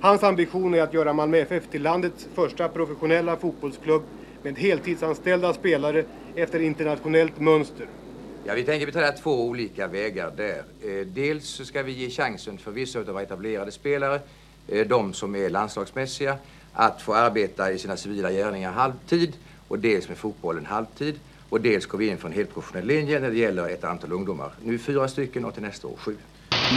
Speaker 17: Hans ambition är att göra Malmö FF till landets första professionella fotbollsklubb med heltidsanställda spelare efter internationellt mönster.
Speaker 20: Ja, vi tänker beträda två olika vägar där. Eh, dels så ska vi ge chansen för vissa av våra etablerade spelare, Eh, de som är landslagsmässiga, att få arbeta i sina civila gärningar halvtid och dels med fotbollen halvtid. Och dels går vi in för en helt professionell linje när det gäller ett antal ungdomar. Nu fyra stycken och till nästa år sju.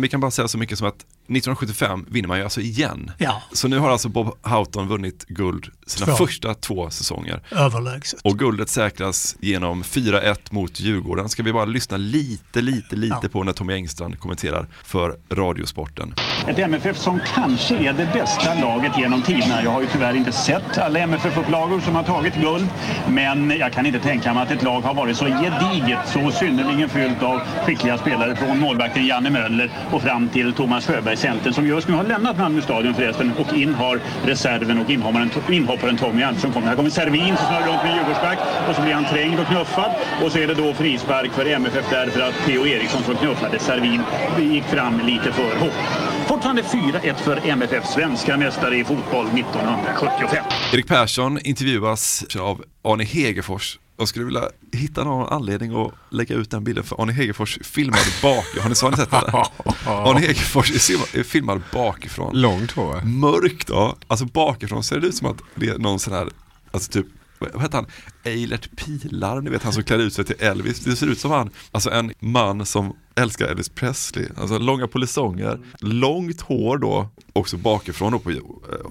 Speaker 7: Vi kan bara säga så mycket som att 1975 vinner man ju alltså igen.
Speaker 1: Ja.
Speaker 7: Så nu har alltså Bob Houghton vunnit guld sina
Speaker 1: Två.
Speaker 7: första två säsonger.
Speaker 1: Överlägset.
Speaker 7: Och guldet säkras genom 4-1 mot Djurgården. Ska vi bara lyssna lite, lite, lite på när Tommy Engstrand kommenterar för Radiosporten.
Speaker 21: Ett MFF som kanske är det bästa laget genom tiderna. Jag har ju tyvärr inte sett alla MFF-upplagor som har tagit guld. Men jag kan inte tänka mig att ett lag har varit så gediget, så synnerligen fyllt av skickliga spelare från målvakten Janne Möller och fram till Thomas Sjöberg, centern, som just nu har lämnat Malmö stadion förresten. Och in har reserven och inhopparen, inhopparen Tommy Andersson kommer. Här kommer Servin som snurrar runt med Djurgårdsback och så blir han trängd och knuffad. Och så är det då frispark för MFF därför att Theo Eriksson som knuffade Servin gick fram lite för hårt. Fortfarande 4-1 för MFF, svenska mästare i fotboll 1975.
Speaker 7: Erik Persson intervjuas av Arne Hegerfors. Jag skulle vilja hitta någon anledning att lägga ut den bilden för Arne Hegerfors filmade bak. Har ni, har ni sett det? Arne Hegerfors är filmad bakifrån.
Speaker 8: Långt hår.
Speaker 7: Mörkt då. Alltså bakifrån ser det ut som att det är någon sån här, alltså typ vad heter han? Eilert Pilar, ni vet han som klär ut sig till Elvis. Det ser ut som han, alltså en man som älskar Elvis Presley. Alltså långa polisonger, långt hår då, också bakifrån då på eh,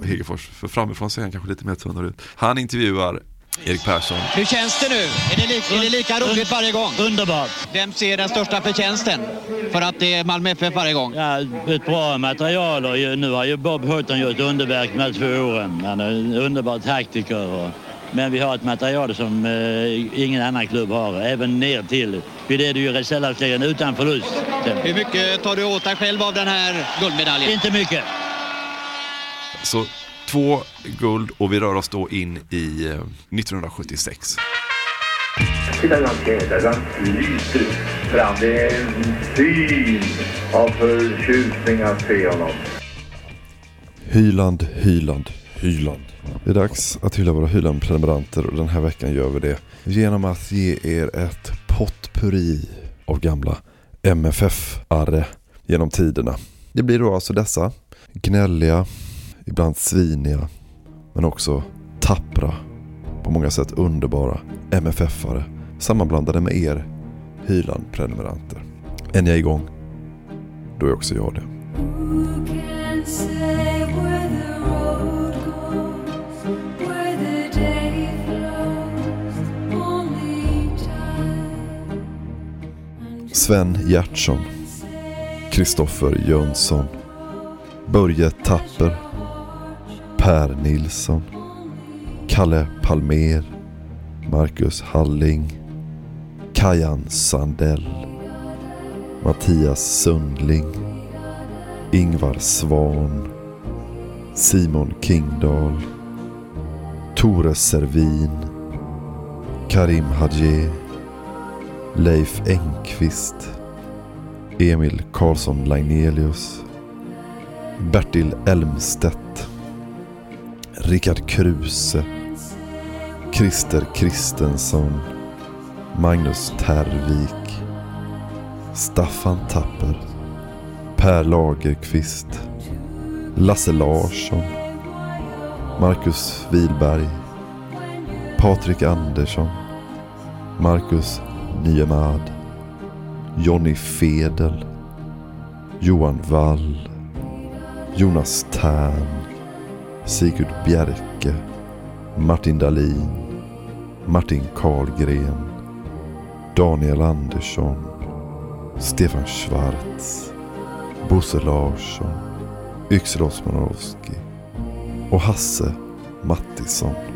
Speaker 7: Hegerfors. För framifrån ser han kanske lite mer tunnare ut. Han intervjuar Erik Persson.
Speaker 19: Hur känns det nu? Är det, li- är det lika roligt varje gång? Underbart. Vem ser den största förtjänsten för att det är Malmö FF varje gång?
Speaker 22: Ja, ett bra material och ju- nu har ju Bob Houghton gjort underverk de här två åren. Han är en underbar taktiker. Och, men vi har ett material som eh, ingen annan klubb har, även ner till. Vi leder ju reservserien utan förlust.
Speaker 19: Hur mycket tar du åt dig själv av den här guldmedaljen?
Speaker 22: Inte mycket.
Speaker 7: Så två guld och vi rör oss då in i eh, 1976.
Speaker 23: Titta hur han tävlar, hur han lyser fram. Det är en syn av förtjusning att se honom.
Speaker 24: Hyland, Hyland, Hyland. Det är dags att hylla våra Hyland-prenumeranter och den här veckan gör vi det genom att ge er ett potpurri av gamla MFF-arre genom tiderna. Det blir då alltså dessa gnälliga, ibland sviniga, men också tappra, på många sätt underbara MFF-are sammanblandade med er Hyland-prenumeranter. Är ni igång? Då är också jag det. Sven Gertsson Kristoffer Jönsson Börje Tapper Per Nilsson Kalle Palmer Marcus Halling Kajan Sandell Mattias Sundling Ingvar Svan Simon Kingdahl Tore Servin Karim Hadje Leif Engqvist Emil Karlsson Lagnelius Bertil Elmstedt Rickard Kruse, Christer Kristensson, Magnus Tervik, Staffan Tapper, Per Lagerqvist, Lasse Larsson, Marcus Wilberg, Patrik Andersson, Marcus Niemad, Jonny Fedel, Johan Wall, Jonas Tern, Sigurd Bjerke, Martin Dahlin, Martin Karlgren, Daniel Andersson, Stefan Schwarz, Bosse Larsson, Yxel Osmanowski och Hasse Mattisson.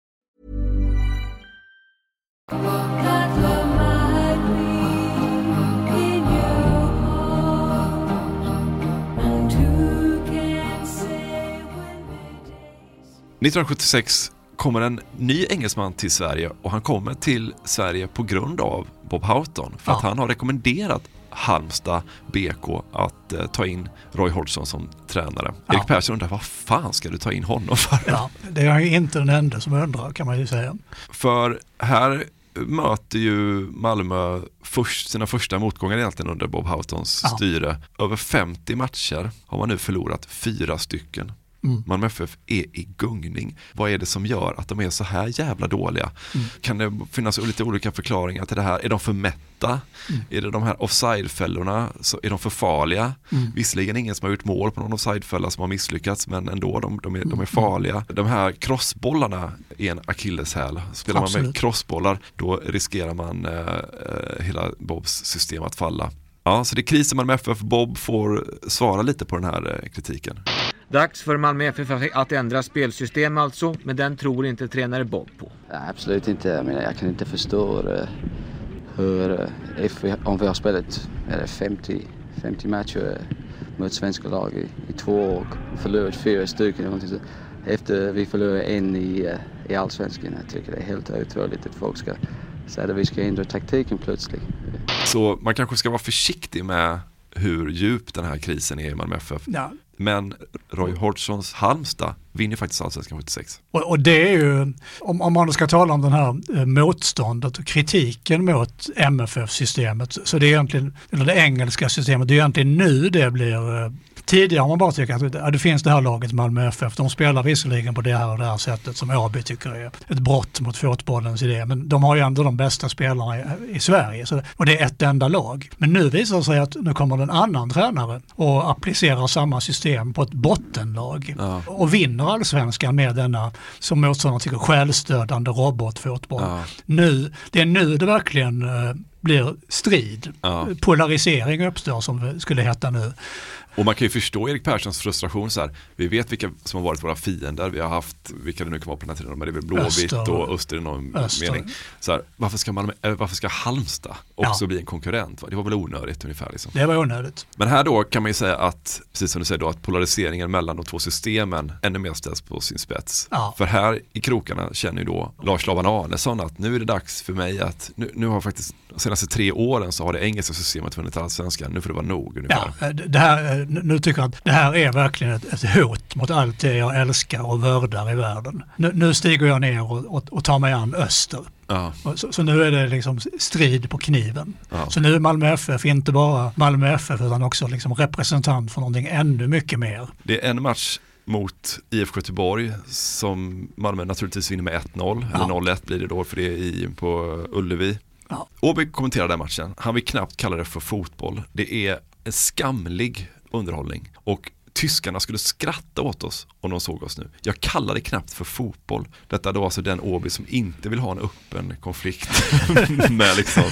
Speaker 7: År 1976 kommer en ny engelsman till Sverige och han kommer till Sverige på grund av Bob Houghton. För att han har rekommenderat Halmstad BK att eh, ta in Roy Hodgson som tränare. Erik Persson undrar, vad fan ska du ta in honom för?
Speaker 1: Ja, det är ju inte den enda som undrar kan man ju säga.
Speaker 7: För här möter ju Malmö först, sina första motgångar egentligen under Bob Houghtons
Speaker 1: Ja.
Speaker 7: styre. Över 50 matcher har man nu förlorat fyra stycken.
Speaker 1: Mm.
Speaker 7: Malmö FF är i gungning. Vad är det som gör att de är så här jävla dåliga?
Speaker 1: Mm.
Speaker 7: Kan det finnas lite olika förklaringar till det här? Är de för mätta?
Speaker 1: Mm.
Speaker 7: Är det de här offside-fällorna? Är de för farliga?
Speaker 1: Mm.
Speaker 7: Visserligen ingen som har gjort mål på någon offside-fälla som har misslyckats men ändå, de, de, är, de är farliga. De här crossbollarna är en akilleshäl. Spelar man med
Speaker 1: Absolut.
Speaker 7: crossbollar då riskerar man eh, eh, hela Bobs system att falla. Ja, så det är kris i Malmö FF. Bob får svara lite på den här eh, kritiken.
Speaker 9: Dags för Malmö FF att ändra spelsystem alltså, men den tror inte tränare Bob på.
Speaker 25: Nej, absolut inte. Jag, menar, jag kan inte förstå eh, hur, eh, if vi, om vi har spelat är det 50, 50 matcher eh, mot svenska lag i, i två år och förlorat fyra stycken. Efter vi förlorade en i, eh, i allsvenskan. Jag tycker det är helt otroligt att folk ska säga att vi ska ändra taktiken plötsligt.
Speaker 7: Så man kanske ska vara försiktig med hur djup den här krisen är i Malmö FF.
Speaker 1: Ja.
Speaker 7: Men Roy Hodgsons Halmstad vinner faktiskt Allsvenskan 76.
Speaker 1: Och, och det är ju, om, om man ska tala om den här eh, motståndet och kritiken mot MFF-systemet, så det är egentligen, eller det engelska systemet, det är egentligen nu det blir eh, Tidigare har man bara tyckt att ja, det finns det här laget Malmö FF, de spelar visserligen på det här och det här sättet som Åby tycker är ett brott mot fotbollens idé, men de har ju ändå de bästa spelarna i, i Sverige så, och det är ett enda lag. Men nu visar det sig att nu kommer det en annan tränare och applicerar samma system på ett bottenlag och vinner allsvenskan med denna, som motståndaren tycker, självstödande robotfotboll.
Speaker 7: Ja.
Speaker 1: Nu, det är nu det verkligen eh, blir strid.
Speaker 7: Ja.
Speaker 1: Polarisering uppstår som det skulle heta nu.
Speaker 7: Och man kan ju förstå Erik Perssons frustration så här. Vi vet vilka som har varit våra fiender. Vi har haft, vilka det nu kan vara på den här tiden, men det är väl Blåvitt och Öster i någon
Speaker 1: Öster.
Speaker 7: mening. Så här, varför, ska man, äh, varför ska Halmstad också bli en konkurrent? Va? Det var väl onödigt ungefär. Liksom.
Speaker 1: Det var onödigt.
Speaker 7: Men här då kan man ju säga att, precis som du säger då, att polariseringen mellan de två systemen ännu mer ställs på sin spets.
Speaker 1: Ja.
Speaker 7: För här i krokarna känner ju då Lars Laban Arnesson att nu är det dags för mig att, nu, nu har faktiskt de senaste tre åren så har det engelska systemet vunnit allsvenskan, nu får det vara nog ungefär.
Speaker 1: Ja, eh, det här, eh, nu tycker jag att det här är verkligen ett, ett hot mot allt det jag älskar och värdar i världen. Nu, nu stiger jag ner och, och, och tar mig an öster.
Speaker 7: Ja.
Speaker 1: Så, så nu är det liksom strid på kniven.
Speaker 7: Ja.
Speaker 1: Så nu är Malmö FF inte bara Malmö FF utan också liksom representant för någonting ännu mycket mer.
Speaker 7: Det är en match mot IFK Göteborg som Malmö naturligtvis vinner med 1-0.
Speaker 1: Ja.
Speaker 7: Eller 0-1 blir det då för det är i, på Ullevi.
Speaker 1: Ja.
Speaker 7: Åby kommenterar den matchen. Han vill knappt kalla det för fotboll. Det är en skamlig underhållning. Och tyskarna skulle skratta åt oss om de såg oss nu. Jag kallar det knappt för fotboll. Detta då alltså den Åby som inte vill ha en öppen konflikt med liksom,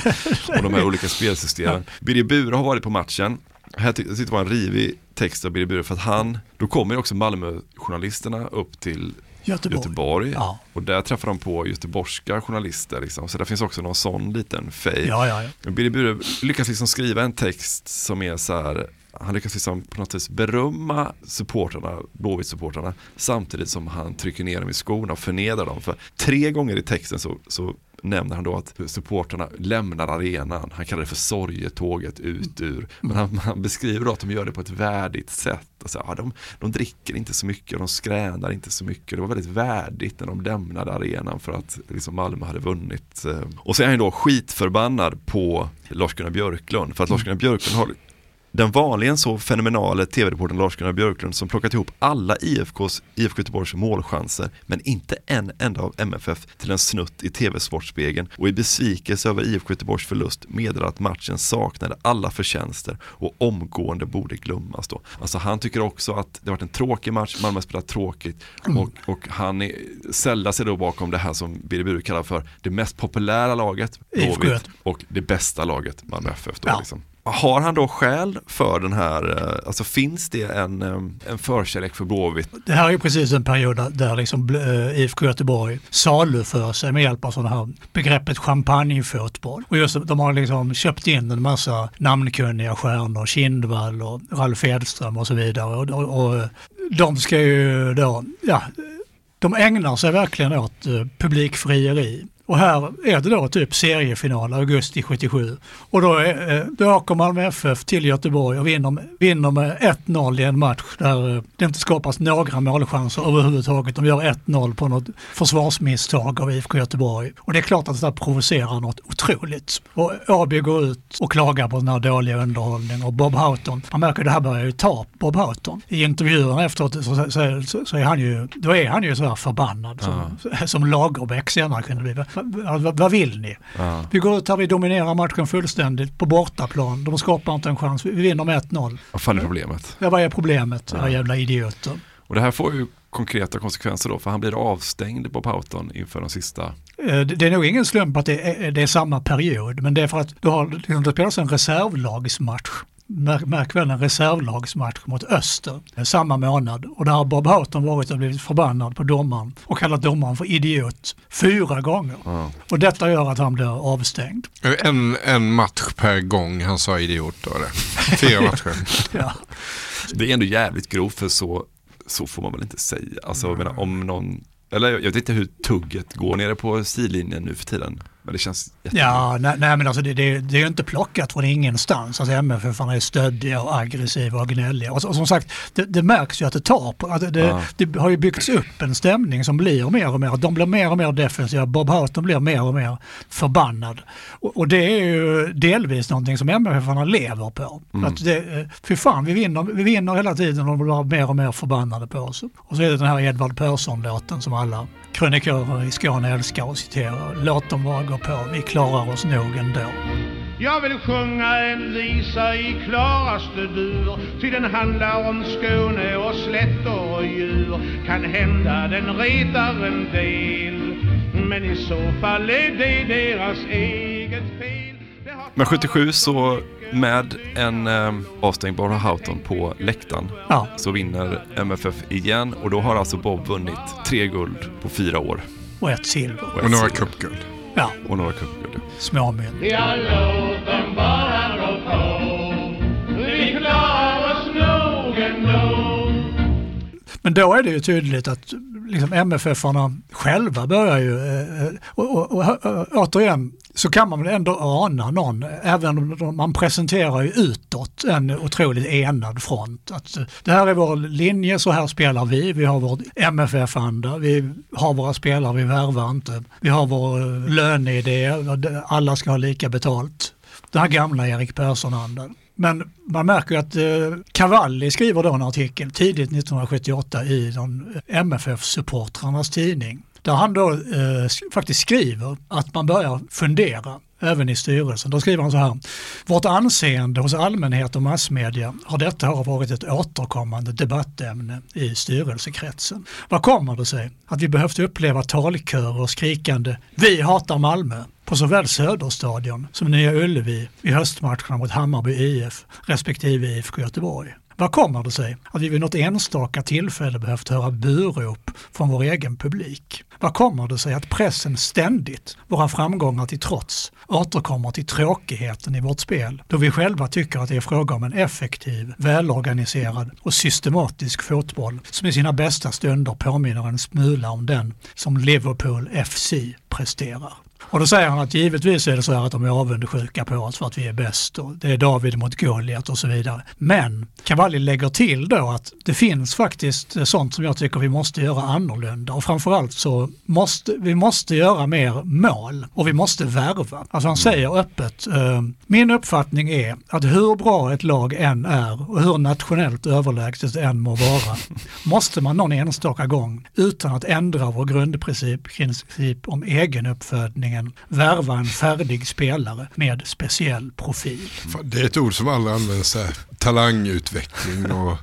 Speaker 7: och de här olika spelsystemen. Birger Bure har varit på matchen. Här jag det var en rivig text av Birger Bure för att han, då kommer också Malmö-journalisterna upp till
Speaker 1: Göteborg.
Speaker 7: Göteborg.
Speaker 1: Ja.
Speaker 7: Och där träffar de på göteborgska journalister. Liksom. Så där finns också någon sån liten fej.
Speaker 1: Ja, ja, ja.
Speaker 7: Birger Bure lyckas liksom skriva en text som är så här han lyckas liksom på något vis berömma supportrarna, Blåvitt-supportrarna samtidigt som han trycker ner dem i skorna och förnedrar dem. För tre gånger i texten så, så nämner han då att supportrarna lämnar arenan. Han kallar det för sorgetåget ut ur. Men han, han beskriver då att de gör det på ett värdigt sätt. Alltså, ja, de, de dricker inte så mycket, de skränar inte så mycket. Det var väldigt värdigt när de lämnade arenan för att liksom, Malmö hade vunnit. Och så är han då skitförbannad på Lars-Gunnar Björklund. För att Lars-Gunnar Björklund har den vanligen så fenomenale tv-reportern Lars-Gunnar Björklund som plockat ihop alla IFKs, IFK Göteborgs målchanser men inte en enda av MFF till en snutt i tv-sportspegeln och i besvikelse över IFK Göteborgs förlust meddelar att matchen saknade alla förtjänster och omgående borde glömmas då. Alltså han tycker också att det varit en tråkig match, Malmö spelat tråkigt och, och han är, sällar sig då bakom det här som Birger Bure kallar för det mest populära laget,
Speaker 1: IFK.
Speaker 7: Blåvitt, och det bästa laget, Malmö FF då
Speaker 1: Ja.
Speaker 7: liksom. Har han då skäl för den här, eh, alltså finns det en, eh, en förkärlek för Blåvitt?
Speaker 1: Det här är ju precis en period där, liksom eh, IFK Göteborg saluför sig med hjälp av sådana här begreppet champagnefotboll. Och just de har liksom köpt in en massa namnkunniga stjärnor, Kindvall och Ralf Edström och så vidare. Och, och, och de ska ju då, ja, de ägnar sig verkligen åt publikfrieri. Och här är det då typ seriefinal augusti 77. Och då, är, eh, då åker Malmö FF till Göteborg och vinner, vinner med 1-0 i en match där eh, det inte skapas några målchanser överhuvudtaget. De gör 1-0 på något försvarsmisstag av IFK Göteborg. Och det är klart att det där provocerar något otroligt. Och Åby går ut och klagar på den här dåliga underhållningen och Bob Houghton, man märker att det här börjar ju ta Bob Houghton. I intervjuerna efteråt så, så, så, så är han ju, då är han ju så här förbannad som, som Lagerbäck senare kunde bli. Vad, vill ni?
Speaker 7: Ja.
Speaker 1: Vi går ut här, vi dominerar matchen fullständigt på bortaplan. De skapar inte en chans. Vi vinner med 1-0.
Speaker 7: Vad fan är problemet?
Speaker 1: Ja, vad är problemet?
Speaker 7: Ja.
Speaker 1: Era jävla idioter.
Speaker 7: Och det här får ju konkreta konsekvenser då för han blir avstängd på Houghton inför de sista
Speaker 1: Eh, Det det är nog ingen slump att det är, det är samma period, men det är för att du har, liksom, det spelas en reservlagsmatch. Märk, märk väl en reservlagsmatch mot Öster samma månad. Och där har Bob Houghton varit och blivit förbannad på domaren och kallat domaren för idiot fyra gånger. Och detta gör att han blir avstängd.
Speaker 8: En, en match per gång han sa idiot då det. Fyra matcher.
Speaker 1: Ja.
Speaker 7: Det är ändå jävligt grovt för så, så får man väl inte säga. Alltså jag menar, om någon, eller jag vet inte hur tugget går nere på sidlinjen nu för tiden. Men det känns jätte...
Speaker 1: Ja, nej, nej men alltså det, det, det är ju inte plockat från ingenstans. Alltså MFF är stöddiga och aggressiva och gnälliga. Och, och som sagt, det, det märks ju att det tar på. Att det, det,
Speaker 7: Ja.
Speaker 1: det har ju byggts upp en stämning som blir mer och mer. De blir mer och mer defensiva. Bob Houghton blir mer och mer förbannad. Och, och det är ju delvis någonting som MFF lever på.
Speaker 7: Mm.
Speaker 1: Att det, eh, fy fan, vi vinner, vi vinner hela tiden och de blir mer och mer förbannade på oss. Och så är det den här Edvard Persson-låten som alla krönikörer i Skåne älskar att citera. Låt dem bara gå på, vi klarar oss nog ändå.
Speaker 26: Jag vill sjunga en visa i klaraste dur Ty den handlar om Skåne och slätter och djur Kan hända den retar en del Men i så fall är det deras eget fel
Speaker 7: Men 77 så med en eh, avstängd Bob Houghton på läktaren
Speaker 1: Ja.
Speaker 7: så vinner MFF igen och då har alltså Bob vunnit tre guld på fyra år.
Speaker 1: Och ett silver.
Speaker 7: ett
Speaker 8: Och några cupguld.
Speaker 1: Ja,
Speaker 7: Och några cupguld.
Speaker 1: småmynt.
Speaker 26: Ja, låt dem bara gå på Vi klarar oss nog ändå
Speaker 1: Men då är det ju tydligt att liksom MFF-arna själva börjar ju, eh, eh, och, och, och, och återigen så kan man väl ändå ana någon, även om man presenterar ju utåt en otroligt enad front. Att eh, det här är vår linje, så här spelar vi, vi har vår MFF-anda, vi har våra spelare, vi värvar inte, vi har vår eh, löneidé, alla ska ha lika betalt. Den här gamla Erik Persson-andan. Men man märker ju att eh, Cavalli skriver då en artikel tidigt 1978 i eh, MFF-supportrarnas tidning. Där han då eh, faktiskt skriver att man börjar fundera även i styrelsen. Då skriver han så här. Vårt anseende hos allmänhet och massmedia har detta år varit ett återkommande debattämne i styrelsekretsen. Vad kommer det sig att vi behövt uppleva talkörer och skrikande “Vi hatar Malmö” på såväl Söderstadion som Nya Ullevi i höstmatcherna mot Hammarby IF respektive IFK Göteborg? Vad kommer det sig att vi vid något enstaka tillfälle behövt höra burop från vår egen publik? Vad kommer det sig att pressen ständigt, våra framgångar till trots, återkommer till tråkigheten i vårt spel då vi själva tycker att det är fråga om en effektiv, välorganiserad och systematisk fotboll som i sina bästa stunder påminner en smula om den som Liverpool FC presterar. Och då säger han att givetvis är det så här att de är avundsjuka på oss för att vi är bäst och det är David mot Goliat och så vidare. Men Cavalli lägger till då att det finns faktiskt sånt som jag tycker vi måste göra annorlunda och framförallt så måste vi måste göra mer mål och vi måste värva. Alltså han säger öppet, eh, min uppfattning är att hur bra ett lag än är och hur nationellt överlägset än må vara måste man någon enstaka gång utan att ändra vår grundprincip princip om egenuppfödningen värva en färdig spelare med speciell profil.
Speaker 8: Det är ett ord som alla använder här, talangutveckling och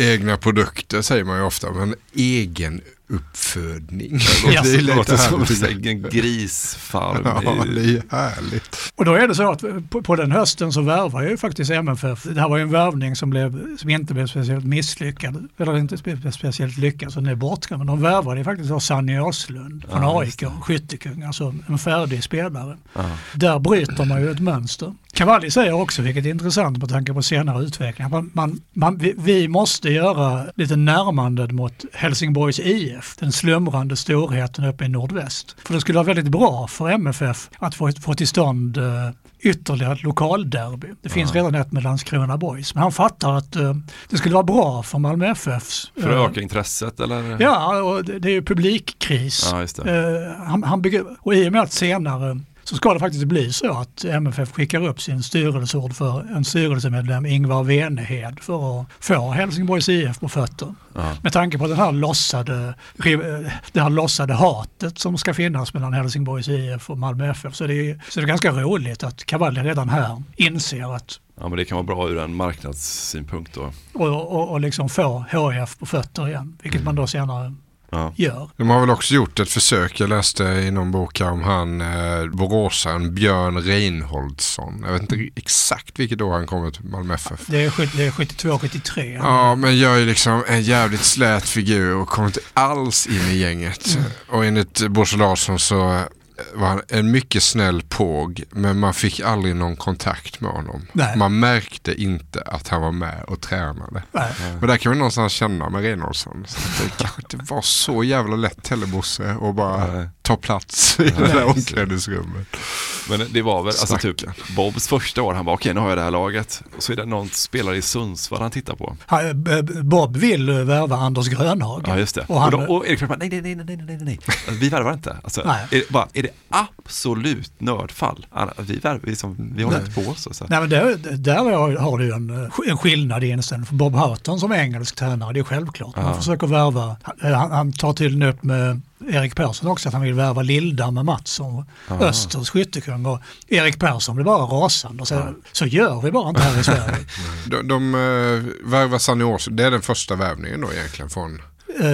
Speaker 8: egna produkter säger man ju ofta, men egen uppfödning.
Speaker 7: Ja, det låter som en grisfarm.
Speaker 8: Ja, det är härligt.
Speaker 1: Och då är det så att på, på den hösten så värvar ju faktiskt MFF. Det här var ju en värvning som, blev, som inte blev speciellt misslyckad, eller inte spe, speciellt lyckad, så den är bortglömd. Men de värvade ju faktiskt av Sanny Åslund från ja, AIK, skyttekung, alltså en färdig spelare. Ja. Där bryter man ju ett mönster. Cavalli säger också, vilket är intressant med tanke på senare utveckling, man, man, man, vi, vi, måste göra lite närmanden mot Helsingborgs IF, den slumrande storheten uppe i nordväst. För det skulle vara väldigt bra för MFF att få, få till stånd uh, ytterligare ett lokalderby. Det finns ja. redan ett med Landskrona Boys. Men han fattar att uh, det skulle vara bra för Malmö FFs...
Speaker 7: För att uh, öka intresset eller?
Speaker 1: Ja, och det, det är ju publikkris.
Speaker 7: Ja,
Speaker 1: han, han bygger, och i och med att senare så ska det faktiskt bli så att MFF skickar upp sin styrelseord för en styrelsemedlem, Ingvar Venehed, för att få Helsingborgs IF på fötter. Ja. Med tanke på den här lossade, det här lossade hatet som ska finnas mellan Helsingborgs IF och Malmö FF så det är, så det är ganska roligt att Cavalli redan här inser att
Speaker 7: Ja men det kan vara bra ur en marknadssynpunkt då.
Speaker 1: Och, och, och liksom få HIF på fötter igen, vilket mm. man då senare ja. gör.
Speaker 8: De har väl också gjort ett försök, jag läste i någon bok om han eh, boråsaren Björn Reinholdsson. Jag vet inte exakt vilket år han kommer till Malmö FF.
Speaker 1: Det är, 72-73.
Speaker 8: Ja, men gör ju liksom en jävligt slät figur och kommer inte alls in i gänget. Mm. Och enligt Bosse Larsson så var en mycket snäll påg men man fick aldrig någon kontakt med honom. Nej. Man märkte inte att han var med och tränade. Nej. Men där kan man någonstans känna med Reinholdsson. Det kanske inte var så jävla lätt heller Bosse att bara Nej. ta plats i det där omklädningsrummet.
Speaker 7: Men det var väl, alltså typ Bobs första år, han bara okej okay, nu har jag det här laget. Och så är det någon spelare i Sundsvall han tittar på.
Speaker 1: Bob vill värva Anders Grönhag.
Speaker 7: Ja just det. Och, han, och, då, och Erik bara, nej nej nej nej nej nej, alltså, vi värvar inte. Alltså, nej. Är, bara, är det absolut nördfall? Vi, vi, som, vi håller inte på så. så.
Speaker 1: Nej men där, där har du en, en skillnad i inställningen. För Bob Houghton som engelsk tränare, det är självklart. Man försöker värva, han, han tar tydligen upp med Erik Persson också att han vill värva Lilda med Mattsson, Aha. Östers skyttekung och Erik Persson blir bara rasande och säger så gör vi bara inte här i Sverige.
Speaker 8: de de uh, värvar Sanios, det är den första värvningen då egentligen från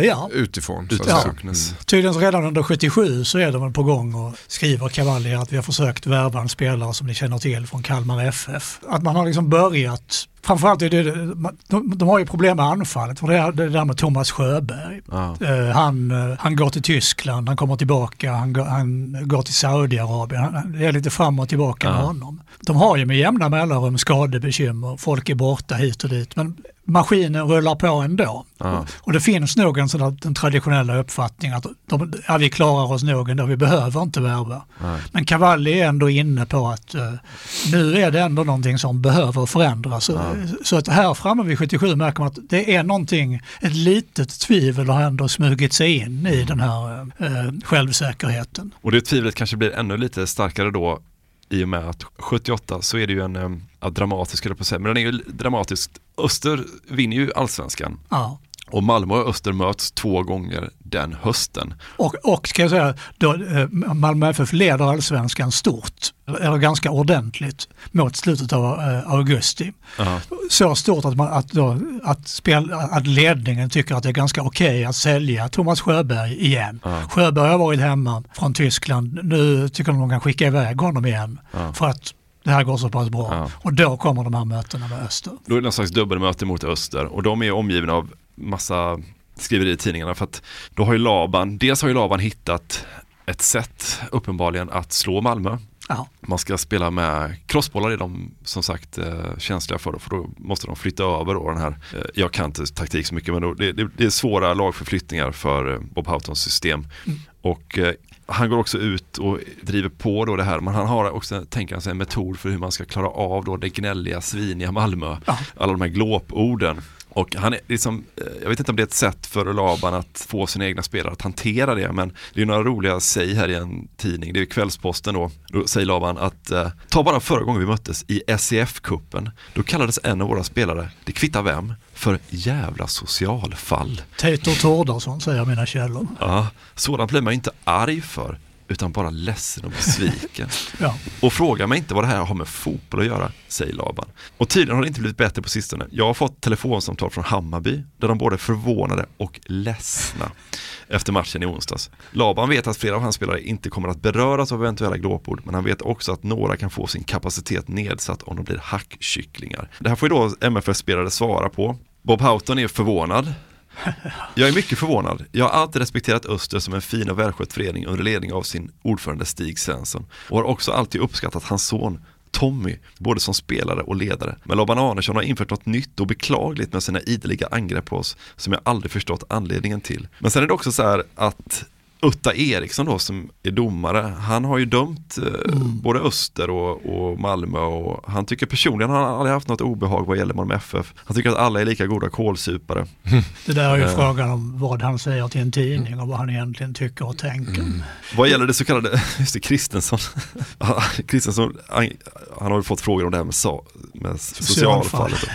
Speaker 1: ja.
Speaker 8: Utifrån.
Speaker 1: Så ja. Mm. Tydligen redan under 77 så är de på gång och skriver Cavalli att vi har försökt värva en spelare som ni känner till från Kalmar FF. Att man har liksom börjat Framförallt är det, de, de har ju problem med anfallet. För det, är, det där med Thomas Sjöberg. Ja. Uh, han, uh, han går till Tyskland, han kommer tillbaka, han, går, han går till Saudiarabien. Det är lite fram och tillbaka ja. med honom. De har ju med jämna mellanrum skadebekymmer, folk är borta hit och dit. Men maskinen rullar på ändå. Ja. Och det finns nog en sån den traditionella uppfattningen att de, ja, vi klarar oss nog ändå, vi behöver inte värva. Men Cavalli är ändå inne på att uh, nu är det ändå någonting som behöver förändras. Ja. Så att här framme vid 77 märker man att det är någonting, ett litet tvivel har ändå smugit sig in i den här uh, självsäkerheten.
Speaker 7: Och det tvivlet kanske blir ännu lite starkare då i och med att 78 så är det ju en, eh, ja, dramatisk, på säga, men den är ju dramatisk. Öster vinner ju allsvenskan. Ja. Och Malmö och Öster möts två gånger den hösten.
Speaker 1: Och, och ska jag säga, då, eh, Malmö FF leder allsvenskan stort, eller ganska ordentligt, mot slutet av eh, augusti.
Speaker 7: Ja.
Speaker 1: Så stort att, man, att, då, att, spel, att ledningen tycker att det är ganska okej att sälja Thomas Sjöberg igen.
Speaker 7: Ja.
Speaker 1: Sjöberg har varit hemma från Tyskland, nu tycker de de kan skicka iväg honom igen.
Speaker 7: Ja.
Speaker 1: För att det här går så pass bra.
Speaker 7: Ja.
Speaker 1: Och då kommer de här mötena med Öster.
Speaker 7: Då är det någon slags dubbelmöte mot Öster och de är omgivna av massa skriverier i tidningarna för att då har ju Laban, dels har ju Laban hittat ett sätt uppenbarligen att slå Malmö.
Speaker 1: Ja.
Speaker 7: Man ska spela med crossbollar är de som sagt eh, känsliga för, för då måste de flytta över då den här, eh, jag kan inte taktik så mycket men då, det, det, det är svåra lagförflyttningar för eh, Bob Houghtons system. Och eh, han går också ut och driver på då det här, men han har också, tänker han sig, en metod för hur man ska klara av då det gnälliga, sviniga Malmö. Alla de här glåporden. Och han är liksom, eh, jag vet inte om det är ett sätt för Laban att få sina egna spelare att hantera det, men det är några roliga säg här i en tidning, det är Kvällsposten då, då säger Laban att eh, ta bara förra gången vi möttes i SEF-kuppen, då kallades en av våra spelare, det kvittar vem, för jävla socialfall.
Speaker 1: Tator Tordarsson säger mina källor.
Speaker 7: Ja, sådant blir man inte arg för, utan bara ledsen och besviken.
Speaker 1: Ja.
Speaker 7: Och fråga mig inte vad det här har med fotboll att göra, säger Laban. Och tydligen har det inte blivit bättre på sistone. Jag har fått telefonsamtal från Hammarby, där de både är förvånade och ledsna efter matchen i onsdags. Laban vet att flera av hans spelare inte kommer att beröras av eventuella glåpord, men han vet också att några kan få sin kapacitet nedsatt om de blir hackkycklingar. Det här får ju då MFF-spelare svara på. Bob Houghton är förvånad. Jag är mycket förvånad. Jag har alltid respekterat Öster som en fin och välskött förening under ledning av sin ordförande Stig Svensson och har också alltid uppskattat hans son Tommy, både som spelare och ledare. Men Laban Arnesson har infört något nytt och beklagligt med sina ideliga angrepp på oss som jag aldrig förstått anledningen till. Men sen är det också så här att Utta Eriksson då som är domare, han har ju dömt eh, både Öster och, och Malmö och han tycker personligen han har aldrig haft något obehag vad gäller Malmö FF. Han tycker att alla är lika goda kålsupare.
Speaker 1: Det där är ju
Speaker 7: Eh,
Speaker 1: frågan om vad han säger till en tidning och vad han egentligen tycker och tänker.
Speaker 7: Vad gäller det så kallade, just det, Kristensson. Kristensson, han, han har ju fått frågor om det här med, sa, med socialfallet.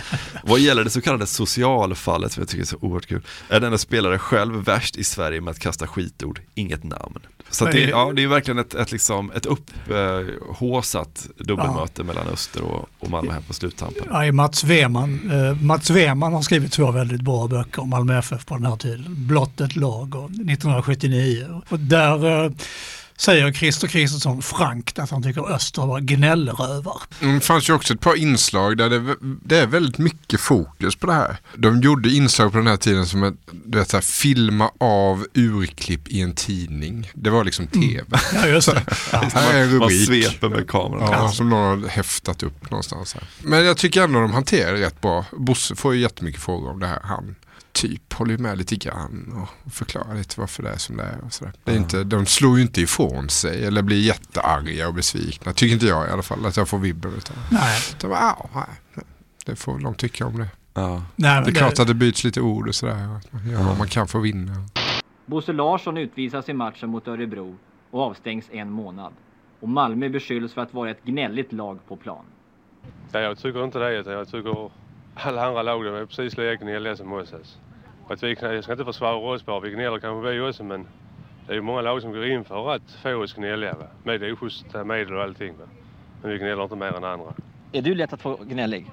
Speaker 7: Vad gäller det så kallade socialfallet, som jag tycker är så oerhört kul, är denna spelare själv värst i Sverige med att kasta skitord, inget namn. Så det, ja, det är verkligen ett, ett, liksom, ett upphåsat dubbelmöte mellan Öster och, och Malmö här på sluttampen.
Speaker 1: Ja, Mats Weman, eh, Mats Weman har skrivit två väldigt bra böcker om Malmö FF på den här tiden. Blott ett lag och 1979. Och där eh, säger Christer Kristensson frankt att han tycker Öster var gnällrövar.
Speaker 8: Mm, Det fanns ju också ett par inslag där det, det är väldigt mycket fokus på det här. De gjorde inslag på den här tiden som att du vet, så här, filma av urklipp i en tidning. Det var liksom tv.
Speaker 1: Ja, just det. Ja.
Speaker 8: här är en
Speaker 7: Man
Speaker 8: rubrik.
Speaker 7: sveper med kameran.
Speaker 8: Ja, som någon har häftat upp någonstans. Här. Men jag tycker ändå de hanterar det rätt bra. Bosse får ju jättemycket frågor om det här. Han typ håller ju med lite grann och förklarar lite varför det är som det är. Och sådär. Det är inte, de slår ju inte ifrån sig eller blir jättearga och besvikna. Tycker inte jag i alla fall att jag får vibben utav.
Speaker 1: Nej.
Speaker 8: De bara, "Ah, nej, det får de tycka om det.
Speaker 7: Ja.
Speaker 1: Nej, men
Speaker 8: det är
Speaker 1: det-
Speaker 8: klart att det byts lite ord och sådär. Att man gör vad man kan för att vinna.
Speaker 27: Bosse Larsson utvisas i matchen mot Örebro och avstängs en månad. Och Malmö beskylls för att vara ett gnälligt lag på plan.
Speaker 28: Nej, jag tycker inte det. Jag tycker alla andra lag de är precis lika gnälliga som oss. Alltså. Att vi, jag ska inte försvara oss bara. Vi gnäller kanske vi också men det är ju många lag som går in för att få oss gnälliga. Va? Med oschyssta medel och allting. Va? Men vi gnäller inte mer än andra.
Speaker 27: Är du lätt att få gnällig?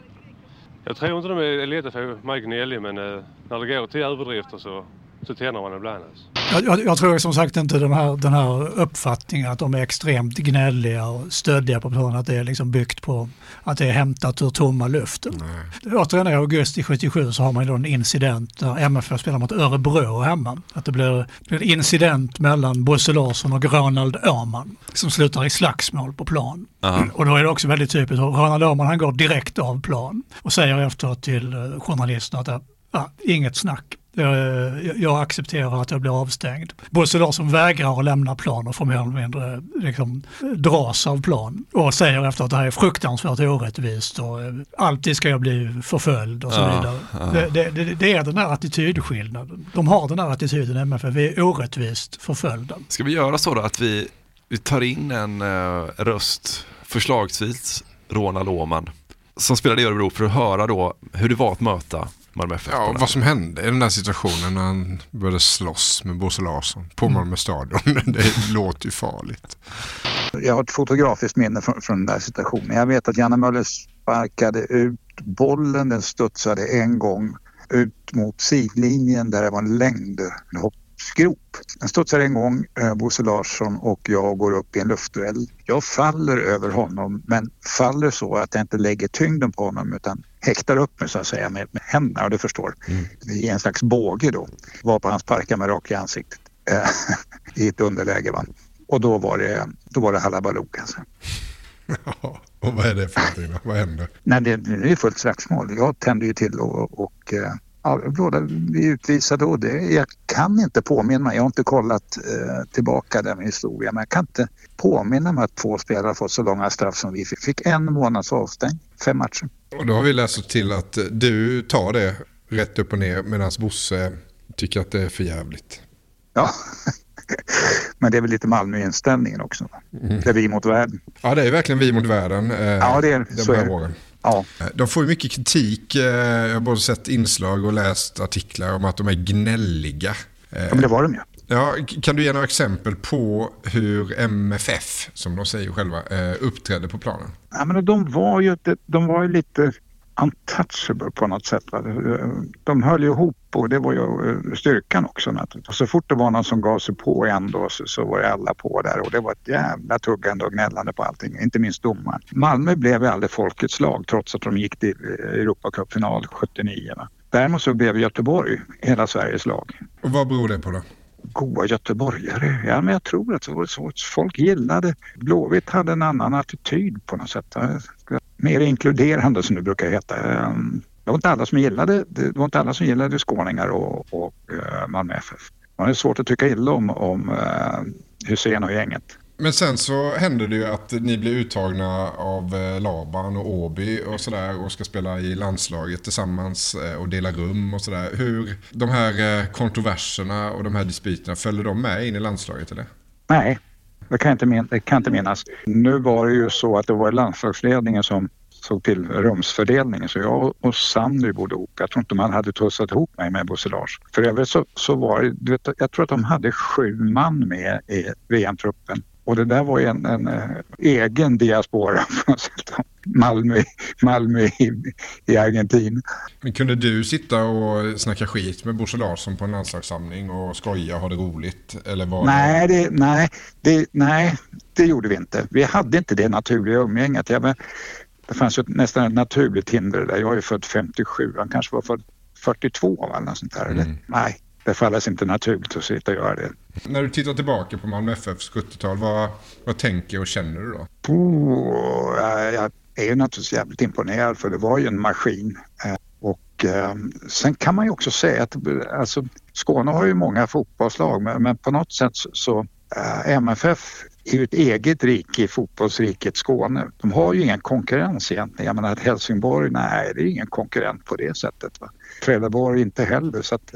Speaker 28: Jag tror inte de är lätta att få mig gnällig men eh, när det går till överdrifter så, så tänder man ibland. Alltså.
Speaker 1: Jag, jag, tror som sagt inte den här, den här uppfattningen att de är extremt gnälliga och stöddiga på planen, att det är liksom byggt på att det är hämtat ur tomma luften. Återigen i augusti 77 så har man ju då en incident där MFF spelar mot Örebro hemma. Att det blir, en incident mellan Bosse Larsson och Ronald Åhman som slutar i slagsmål på plan.
Speaker 7: Ja.
Speaker 1: Och då är det också väldigt typiskt, Ronald Åhman han går direkt av plan och säger efteråt till eh, journalisterna att ja, inget snack. Jag, jag accepterar att jag blir avstängd. Bosse Larsson vägrar att lämna plan och får mer eller mindre liksom, dras av plan. Och säger efter att det här är fruktansvärt orättvist och eh, alltid ska jag bli förföljd och så
Speaker 7: Ja,
Speaker 1: vidare.
Speaker 7: ja.
Speaker 1: Det, det, det, är den här attitydskillnaden. De har den här attityden MFF, vi är orättvist förföljda.
Speaker 7: Ska vi göra så då att vi, vi tar in en eh, röst, förslagsvis Ronald Åhman, som spelade i Örebro för att höra då hur det var att möta Malmö FF.
Speaker 8: Ja, vad som hände i den där situationen när han började slåss med Bosse Larsson på Malmö stadion. Det låter ju farligt.
Speaker 29: Jag har ett fotografiskt minne från, från den där situationen. Jag vet att Janne Möller sparkade ut bollen. Den studsade en gång ut mot sidlinjen där det var en längd, hoppsgrop. Den studsar en gång, eh, Bosse Larsson och jag går upp i en luftduell. Jag faller över honom men faller så att jag inte lägger tyngden på honom utan häktar upp mig så att säga med, med händerna du förstår. Mm. I en slags båge då. Var på han sparkar mig rakt i ansiktet eh, i ett underläge. Va? Och då var det, då var det halabaloo alltså.
Speaker 8: Ja, och vad är det för någonting då? Vad händer?
Speaker 29: Nej, det, det är fullt slagsmål. Jag tände ju till och, och eh, båda vi utvisade och det, jag kan inte påminna mig, jag har inte kollat eh, tillbaka den historien, men jag kan inte påminna mig att två spelare fått så långa straff som vi fick. Fick en månads avstängning, fem matcher.
Speaker 8: Och då har vi läst till att du tar det rätt upp och ner medan Bosse tycker att det är för jävligt.
Speaker 29: Ja, men det är väl lite Malmö-inställningen också. Mm. Det är vi mot världen.
Speaker 8: Ja, det är verkligen vi mot världen. Eh,
Speaker 29: ja, det är så är det. Ja.
Speaker 8: Eh, de får ju mycket kritik. Eh, jag har både sett inslag och läst artiklar om att de är gnälliga.
Speaker 29: Ja, men det var de ju.
Speaker 8: Ja, kan du ge några exempel på hur MFF, som de säger själva, uppträdde på planen?
Speaker 29: Ja, men de var ju, de var ju lite untouchable på något sätt. De höll ihop och det var ju eh, styrkan också naturligtvis. Så fort det var någon som gav sig på en då så, så var alla på där och det var ett jävla tuggande och gnällande på allting, inte minst domaren. Malmö blev ju aldrig folkets lag trots att de gick till eh, Europacupfinal 79. Va? Däremot så blev Göteborg hela Sveriges lag.
Speaker 8: Och vad beror det på då?
Speaker 29: goa göteborgare. Ja, men jag tror att det var så. Folk gillade, Blåvitt hade en annan attityd på något sätt. Mer inkluderande som det brukar heta. Ehm, det var inte alla som gillade, det var inte alla som gillade skåningar och, och uh, Malmö FF. Man är svårt att tycka illa om, om uh, Hussein och gänget.
Speaker 8: Men sen så händer det ju att ni blir uttagna av eh, Laban och Åby och sådär och ska spela i landslaget tillsammans och dela rum och sådär. Hur de här kontroverserna och de här dispyterna, följer de med in i landslaget eller?
Speaker 29: Nej, det kan, inte min- kan inte minnas. Nu var det ju så att det var landslagsledningen som såg till rumsfördelningen så jag och Sandy bodde ihop. Jag tror inte man hade tussat ihop mig med Bosse Lars. För övrigt så, så var det, du vet, jag tror att de hade sju man med i VM-truppen. Och det där var ju en, en, en egen diaspora Malmö, Malmö i, i Argentina.
Speaker 8: Men kunde du sitta och snacka skit med Bosse Larsson på en landslagssamling och skoja och ha det roligt? Eller var
Speaker 29: nej, det, nej, det, nej, det gjorde vi inte. Vi hade inte det naturliga umgänget. Jag, det fanns ju nästan ett naturligt hinder där. Jag är född 57, han kanske var född 42 eller något sånt där. Mm. Nej, det faller inte naturligt att sitta och göra det.
Speaker 8: När du tittar tillbaka på Malmö FFs 70-tal, vad, vad tänker och känner du då?
Speaker 29: Oh, jag är ju naturligtvis jävligt imponerad för det var ju en maskin. Eh, och eh, sen kan man ju också säga att alltså, Skåne har ju många fotbollslag men, men på något sätt så, så äh, MFF är ju ett eget rike i fotbollsriket Skåne. De har ju ingen konkurrens egentligen. Jag menar att Helsingborg, nej det är ingen konkurrent på det sättet. Va? Trelleborg inte heller så att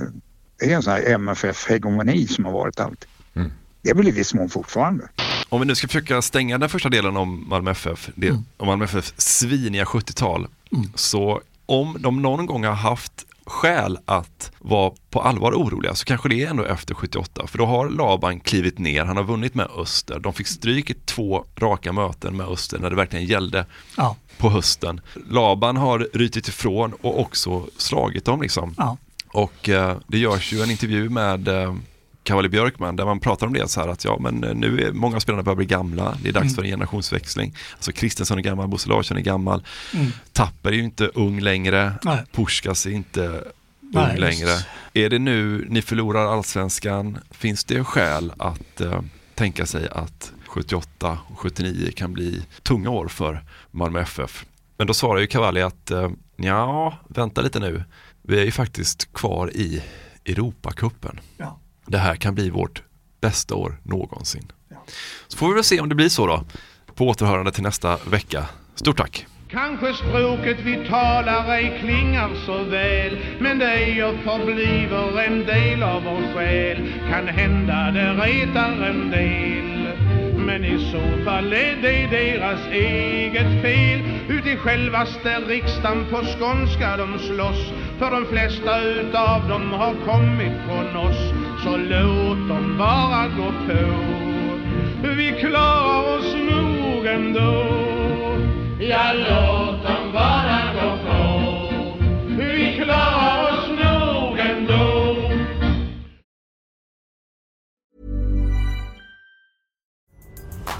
Speaker 29: det är en sån här MFF-hegemoni som har varit alltid. Mm. Det är väl i viss mån fortfarande.
Speaker 7: Om vi nu ska försöka stänga den första delen om Malmö FF, det, mm. om Malmö FF sviniga 70-tal, mm. så om de någon gång har haft skäl att vara på allvar oroliga så kanske det är ändå efter 78. För då har Laban klivit ner, han har vunnit med Öster. De fick stryk i två raka möten med Öster när det verkligen gällde ja. på hösten. Laban har rytit ifrån och också slagit dem liksom. Ja. Och eh, det görs ju en intervju med eh, Cavalli Björkman där man pratar om det så här att ja men eh, nu är många spelarna börjar bli gamla, det är dags mm. för en generationsväxling. Alltså Kristensson är gammal, Bosse Larsson är gammal, mm. Tapper är ju inte ung längre, Nej. Puskas är inte Nej, ung längre. Just. Är det nu ni förlorar allsvenskan, finns det skäl att uh, tänka sig att 78 och 79 kan bli tunga år för Malmö FF? Men då svarar ju Cavalli att uh, ja, vänta lite nu. Vi är ju faktiskt kvar i Europacupen. Ja. Det här kan bli vårt bästa år någonsin. Ja. Så får vi väl se om det blir så då. På återhörande till nästa vecka. Stort tack!
Speaker 26: Kanske språket vi talar ej klingar så väl Men det är och förbliver en del av vår själ Kan hända det retar en del men i så fall är det deras eget fel. Ut i självaste riksdagen på skånska de slåss. För de flesta utav dem har kommit från oss. Så låt dem bara gå på. Vi klarar oss nog ändå. Ja, låt